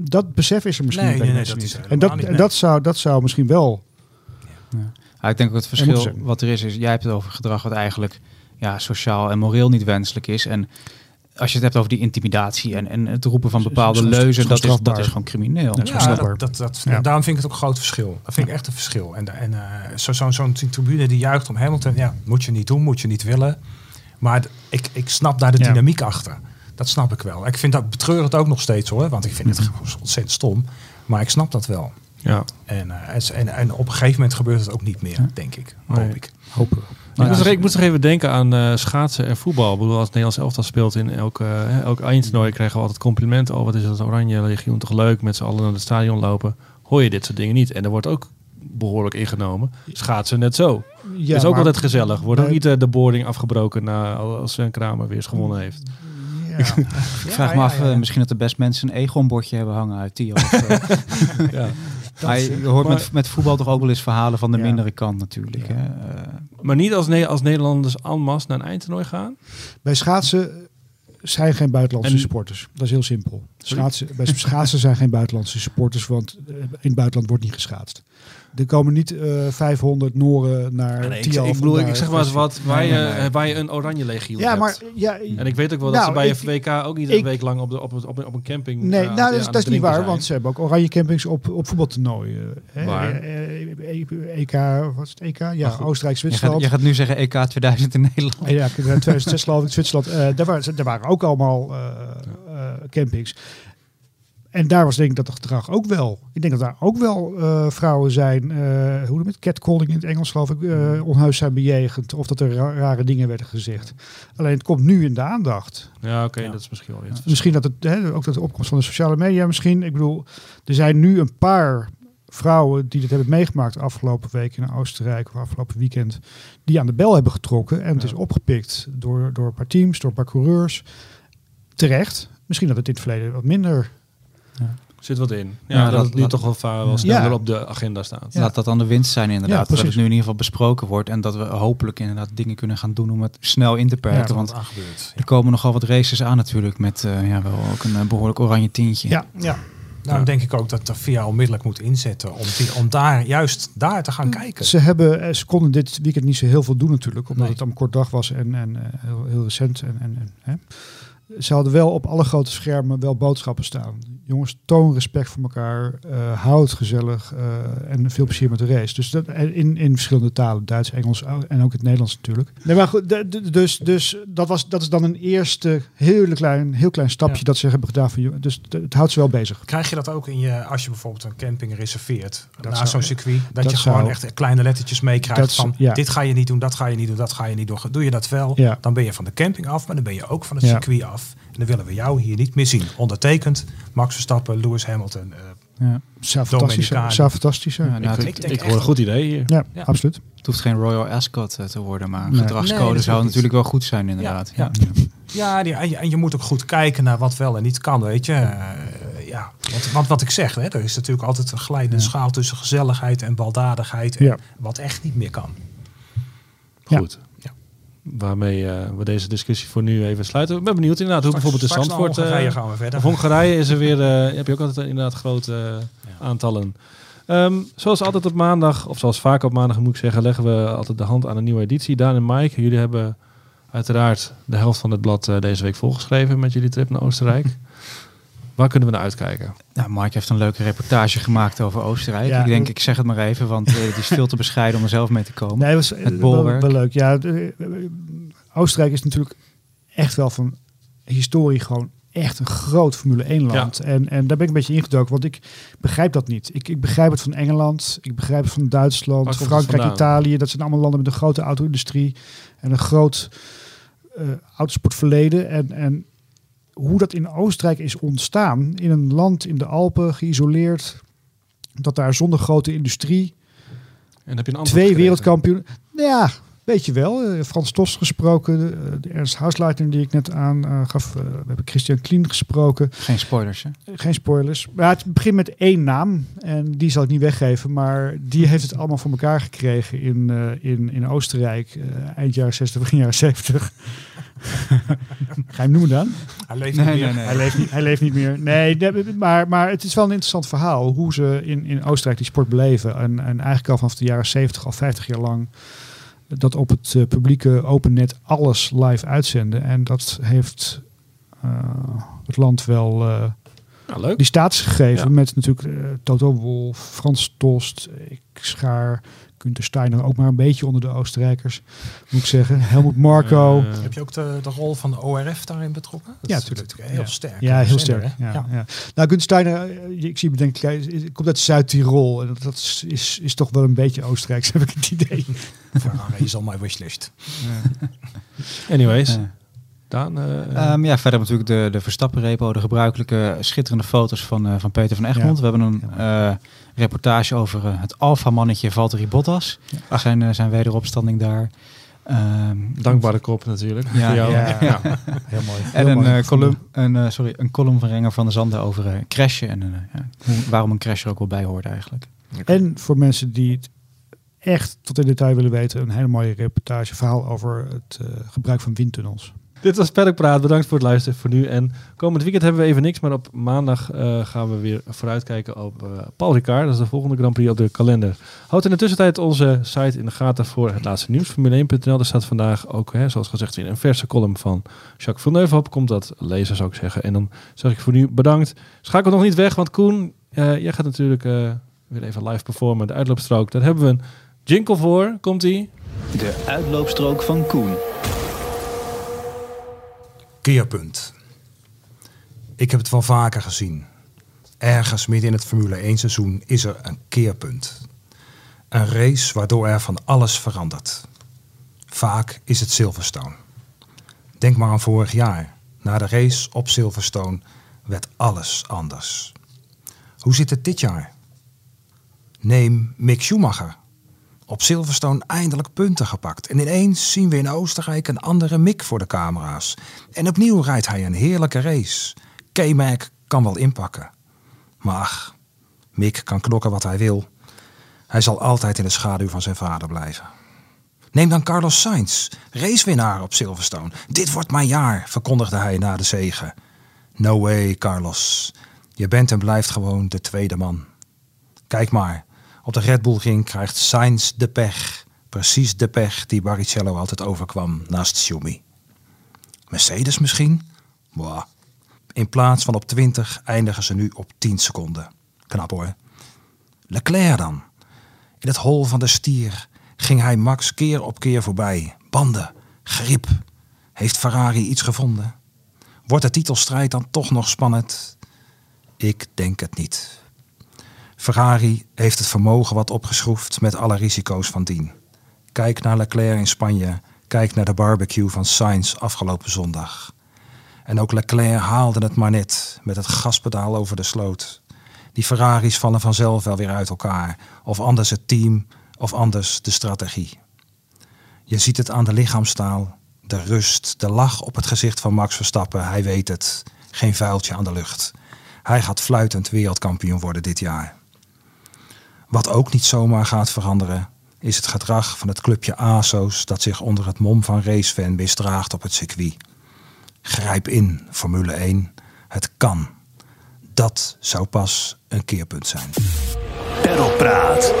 Dat besef is er misschien Nee, bij nee, de nee, mensen dat niet. En dat, niet, en nee. dat, zou, dat zou misschien wel... Ja, ik denk ook het verschil wat er is, is jij hebt het over gedrag wat eigenlijk ja, sociaal en moreel niet wenselijk is. En als je het hebt over die intimidatie en, en het roepen van bepaalde leuzen, dat is, dat is gewoon crimineel. Ja, dat, dat, dat, Ja. daarom vind ik het ook een groot verschil. Dat vind ik echt een verschil. En, en eh, zo- zo'n zo'n tribune die juicht om Hamilton, ja, moet je niet doen, moet je niet willen. Maar ik, ik snap daar de Ja. dynamiek achter. Dat snap ik wel. Ik vind dat betreur het ook nog steeds hoor, want ik vind het gewoon ontzettend stom. Maar ik snap dat wel. Ja. En, eh, en, en, op een gegeven moment gebeurt het ook niet meer, denk ik. Hoop Nee. ik. Hopen we. ik, moest nog, ik nog even denken aan uh, schaatsen en voetbal. Ik bedoel, als Nederlands elftal speelt in elke, uh, elk eindtoernooi krijgen we altijd complimenten. Oh, wat is het oranje legioen toch leuk, met z'n allen naar het stadion lopen. Hoor je dit soort dingen niet. En er wordt ook behoorlijk ingenomen. Schaatsen net zo. Ja, is ook altijd gezellig. Wordt ook niet uh, de boarding afgebroken na, als Sven Kramer weer eens gewonnen heeft. Ja. ik vraag me af, uh, misschien dat de best mensen een Egon-bordje hebben hangen uit die. ja. Maar je hoort met, met voetbal toch ook wel eens verhalen van de mindere kant natuurlijk. Hè? Uh, maar niet als, ne als Nederlanders en masse naar een eindtoernooi gaan? Bij schaatsen zijn geen buitenlandse en, supporters. Dat is heel simpel. Schaatsen, bij schaatsen zijn geen buitenlandse supporters, want in het buitenland wordt niet geschaatst. Er komen niet uh, 500 Noren naar nee, ik, ik bedoel, ik zeg maar eens wat, waar, je, nee, waar je een oranje legio ja, hebt. Maar, ja, en ik weet ook wel nou, dat ze bij ik, een WK ook niet een week lang op, de, op, op, op een camping Nee, uh, nou, dat, is niet waar, zijn. want ze hebben ook oranje campings op, op voetbaltoernooien. Waar? EK, wat is het EK? Ja, Oostenrijk, Zwitserland. Je gaat, je gaat, nu zeggen EK 2000 in Nederland. Ja, 2006 geloof ik, Zwitserland. Uh, daar, waren, daar waren ook allemaal uh, campings. En daar was denk ik dat het gedrag ook wel. Ik denk dat daar ook wel uh, vrouwen zijn, uh, hoe noem het, catcalling in het Engels geloof ik, uh, onheus zijn bejegend. Of dat er ra rare dingen werden gezegd. Alleen het komt nu in de aandacht. Ja, oké, okay, ja. dat is misschien wel iets. Misschien dat het, hè, ook dat de opkomst van de sociale media misschien. Ik bedoel, er zijn nu een paar vrouwen die dit hebben meegemaakt afgelopen week in Oostenrijk of afgelopen weekend, die aan de bel hebben getrokken. En het is opgepikt door, door een paar teams, door een paar coureurs. Terecht. Misschien dat het in het verleden wat minder. Zit wat in. Ja, ja dat, dat het nu toch wel, wel sneller ja. op de agenda staat. Laat dat dan de winst zijn inderdaad. dat het nu in ieder geval besproken wordt. En dat we hopelijk inderdaad dingen kunnen gaan doen om het snel in te perken. want er komen nogal wat races aan natuurlijk. Met uh, ja, wel ook een uh, behoorlijk oranje tientje. Ja, ja. Nou, dan denk ik ook dat de VIA onmiddellijk moet inzetten om, die, om daar juist daar te gaan kijken. Ze, hebben, eh, ze konden dit weekend niet zo heel veel doen natuurlijk, omdat nee. het een kort dag was en, en heel, heel recent. En, en, en, hè. Ze hadden wel op alle grote schermen wel boodschappen staan jongens, toon respect voor elkaar, uh, hou het gezellig uh, en veel plezier met de race. Dus dat in, in verschillende talen, Duits, Engels en ook het Nederlands natuurlijk. Nee, maar goed, dus, dus dat, was, dat is dan een eerste heel klein, heel klein stapje ja. dat ze hebben gedaan. Van, dus het houdt ze wel bezig. Krijg je dat ook in je, als je bijvoorbeeld een camping reserveert na zo'n circuit, dat, dat je zou, gewoon echt kleine lettertjes meekrijgt van ja. dit ga je niet doen, dat ga je niet doen, dat ga je niet doen. Doe je dat wel, ja. dan ben je van de camping af, maar dan ben je ook van het circuit af. En dan willen we jou hier niet meer zien. Ondertekend Max Verstappen, Lewis Hamilton. Uh, ja. Zou fantastisch zijn. Zou fantastisch. Ja, nou, ik, ik, ik hoor een goed idee hier. Ja, ja, absoluut. Het hoeft geen Royal Ascot uh, te worden, maar nee. gedragscode nee, zou natuurlijk wel goed zijn inderdaad. Ja, ja. ja. en, je, en je moet ook goed kijken naar wat wel en niet kan, weet je. Uh, ja, want, want, wat ik zeg, hè, er is natuurlijk altijd een glijdende schaal tussen gezelligheid en baldadigheid. En wat echt niet meer kan. Goed waarmee uh, we deze discussie voor nu even sluiten. Ik ben benieuwd inderdaad hoe bijvoorbeeld de Zandvoort... Hongarije uh, gaan we verder. Of Hongarije is er weer... Uh, heb je ook altijd inderdaad grote ja. aantallen. Um, zoals altijd op maandag, of zoals vaak op maandag moet ik zeggen, leggen we altijd de hand aan een nieuwe editie. Daan en Mike, jullie hebben uiteraard de helft van het blad deze week volgeschreven met jullie trip naar Oostenrijk. Waar kunnen we naar uitkijken? Nou, Mark heeft een leuke reportage gemaakt over Oostenrijk. Ja, ik denk, ik zeg het maar even, want uh, het is veel te bescheiden om er zelf mee te komen. Nee, was, het bolwerk. Wel, wel, leuk. Ja, de, Oostenrijk is natuurlijk echt wel van historie gewoon echt een groot Formule 1 land. Ja. En, en daar ben ik een beetje ingedoken, want ik begrijp dat niet. Ik, ik begrijp het van Engeland, ik begrijp het van Duitsland, Frankrijk, Italië. Dat zijn allemaal landen met een grote auto-industrie en een groot uh, autosportverleden. En, en hoe dat in Oostenrijk is ontstaan, in een land in de Alpen, geïsoleerd, dat daar zonder grote industrie en heb je een twee wereldkampioen. Ja, weet je wel. Uh, Frans Tos gesproken, de, de Ernst Hausleiter die ik net aan uh, gaf. Uh, we hebben Christian Klien gesproken. Geen spoilers, hè? Geen spoilers. Maar het begint met één naam en die zal ik niet weggeven. Maar die heeft het allemaal voor elkaar gekregen in, in, in Oostenrijk eind jaren 60, begin jaren 70. Ga je hem noemen dan? Hij leeft niet nee, meer. Nee, nee. Hij, leeft niet, hij leeft niet meer. Nee, maar, maar het is wel een interessant verhaal hoe ze in, in Oostenrijk die sport beleven. En, en eigenlijk al vanaf de jaren 70, al 50 jaar lang, dat op het uh, publieke opennet alles live uitzenden. En dat heeft uh, het land wel uh, Ja, leuk. Die staatsgegeven Ja. met natuurlijk eh, Toto Wolff, Frans Tost, ik schaar Günther Steiner ook maar een beetje onder de Oostenrijkers, moet ik zeggen. Helmut Marco. Heb je ook de, de rol van de ORF daarin betrokken? Dat Ja, is natuurlijk heel Ja. sterk. ja, heel Zender, sterk. Ja, Ja. ja. Nou, Günther Steiner, eh, ik zie bedenk, hij komt uit Zuid-Tirol. En dat is, is, is toch wel een beetje Oostenrijks, heb ik het idee. Ferrari is al mijn wishlist. anyways. Daan. eh, Ehm, ja, verder natuurlijk de, de Verstappen-repo, de gebruikelijke schitterende foto's van, eh, van Peter van Egmond. We hebben een eh, reportage over eh, het alfamannetje Valtteri Bottas. Zijn, zijn wederopstanding daar. Ehm, dankbare kop natuurlijk. Ja, voor jou. ja. Ja. Heel mooi. En Heel een, mooi column, een, eh, sorry, een column van Renger van der Zanden over crashen. En eh, ja, hoe- waarom een crash er ook wel bij hoort eigenlijk. En voor mensen die het echt tot in detail willen weten, een hele mooie reportage, verhaal over het eh, gebruik van windtunnels. Dit was Paddock Praat. Bedankt voor het luisteren voor nu. En komend weekend hebben we even niks, maar op maandag eh, gaan we weer vooruitkijken op eh, Paul Ricard. Dat is de volgende Grand Prix op de kalender. Houd in de tussentijd onze site in de gaten voor het laatste nieuws. Formule1.nl. Daar staat vandaag ook, hè, zoals gezegd, weer een verse column van Jacques Villeneuve op. Komt dat lezen, zou ik zeggen. En dan zeg ik voor nu bedankt. Schakel nog niet weg, want Koen, eh, jij gaat natuurlijk weer even live performen. De uitloopstrook, daar hebben we een jingle voor. Komt-ie? De uitloopstrook van Koen. Keerpunt. Ik heb het wel vaker gezien. Ergens midden in het Formule 1 seizoen is er een keerpunt. Een race waardoor er van alles verandert. Vaak is het Silverstone. Denk maar aan vorig jaar. Na de race op Silverstone werd alles anders. Hoe zit het dit jaar? Neem Mick Schumacher. Op Silverstone eindelijk punten gepakt. En ineens zien we in Oostenrijk een andere Mick voor de camera's. En opnieuw rijdt hij een heerlijke race. K-Mac kan wel inpakken. Maar ach, Mick kan knokken wat hij wil. Hij zal altijd in de schaduw van zijn vader blijven. Neem dan Carlos Sainz, racewinnaar op Silverstone. Dit wordt mijn jaar, verkondigde hij na de zege. No way, Carlos. Je bent en blijft gewoon de tweede man. Kijk maar, op de Red Bull ring krijgt Sainz de pech. Precies de pech die Barrichello altijd overkwam naast Schumi. Mercedes misschien? Boah. In plaats van op 20 eindigen ze nu op 10 seconden. Knap hoor. Leclerc dan. In het hol van de stier ging hij Max keer op keer voorbij. Banden, grip. Heeft Ferrari iets gevonden? Wordt de titelstrijd dan toch nog spannend? Ik denk het niet. Ferrari heeft het vermogen wat opgeschroefd met alle risico's van dien. Kijk naar Leclerc in Spanje. Kijk naar de barbecue van Sainz afgelopen zondag. En ook Leclerc haalde het maar net met het gaspedaal over de sloot. Die Ferraris vallen vanzelf wel weer uit elkaar. Of anders het team, of anders de strategie. Je ziet het aan de lichaamstaal, de rust, de lach op het gezicht van Max Verstappen. Hij weet het. Geen vuiltje aan de lucht. Hij gaat fluitend wereldkampioen worden dit jaar. Wat ook niet zomaar gaat veranderen, is het gedrag van het clubje ASO's dat zich onder het mom van racefan misdraagt op het circuit. Grijp in, Formule 1. Het kan. Dat zou pas een keerpunt zijn. Perlpraat.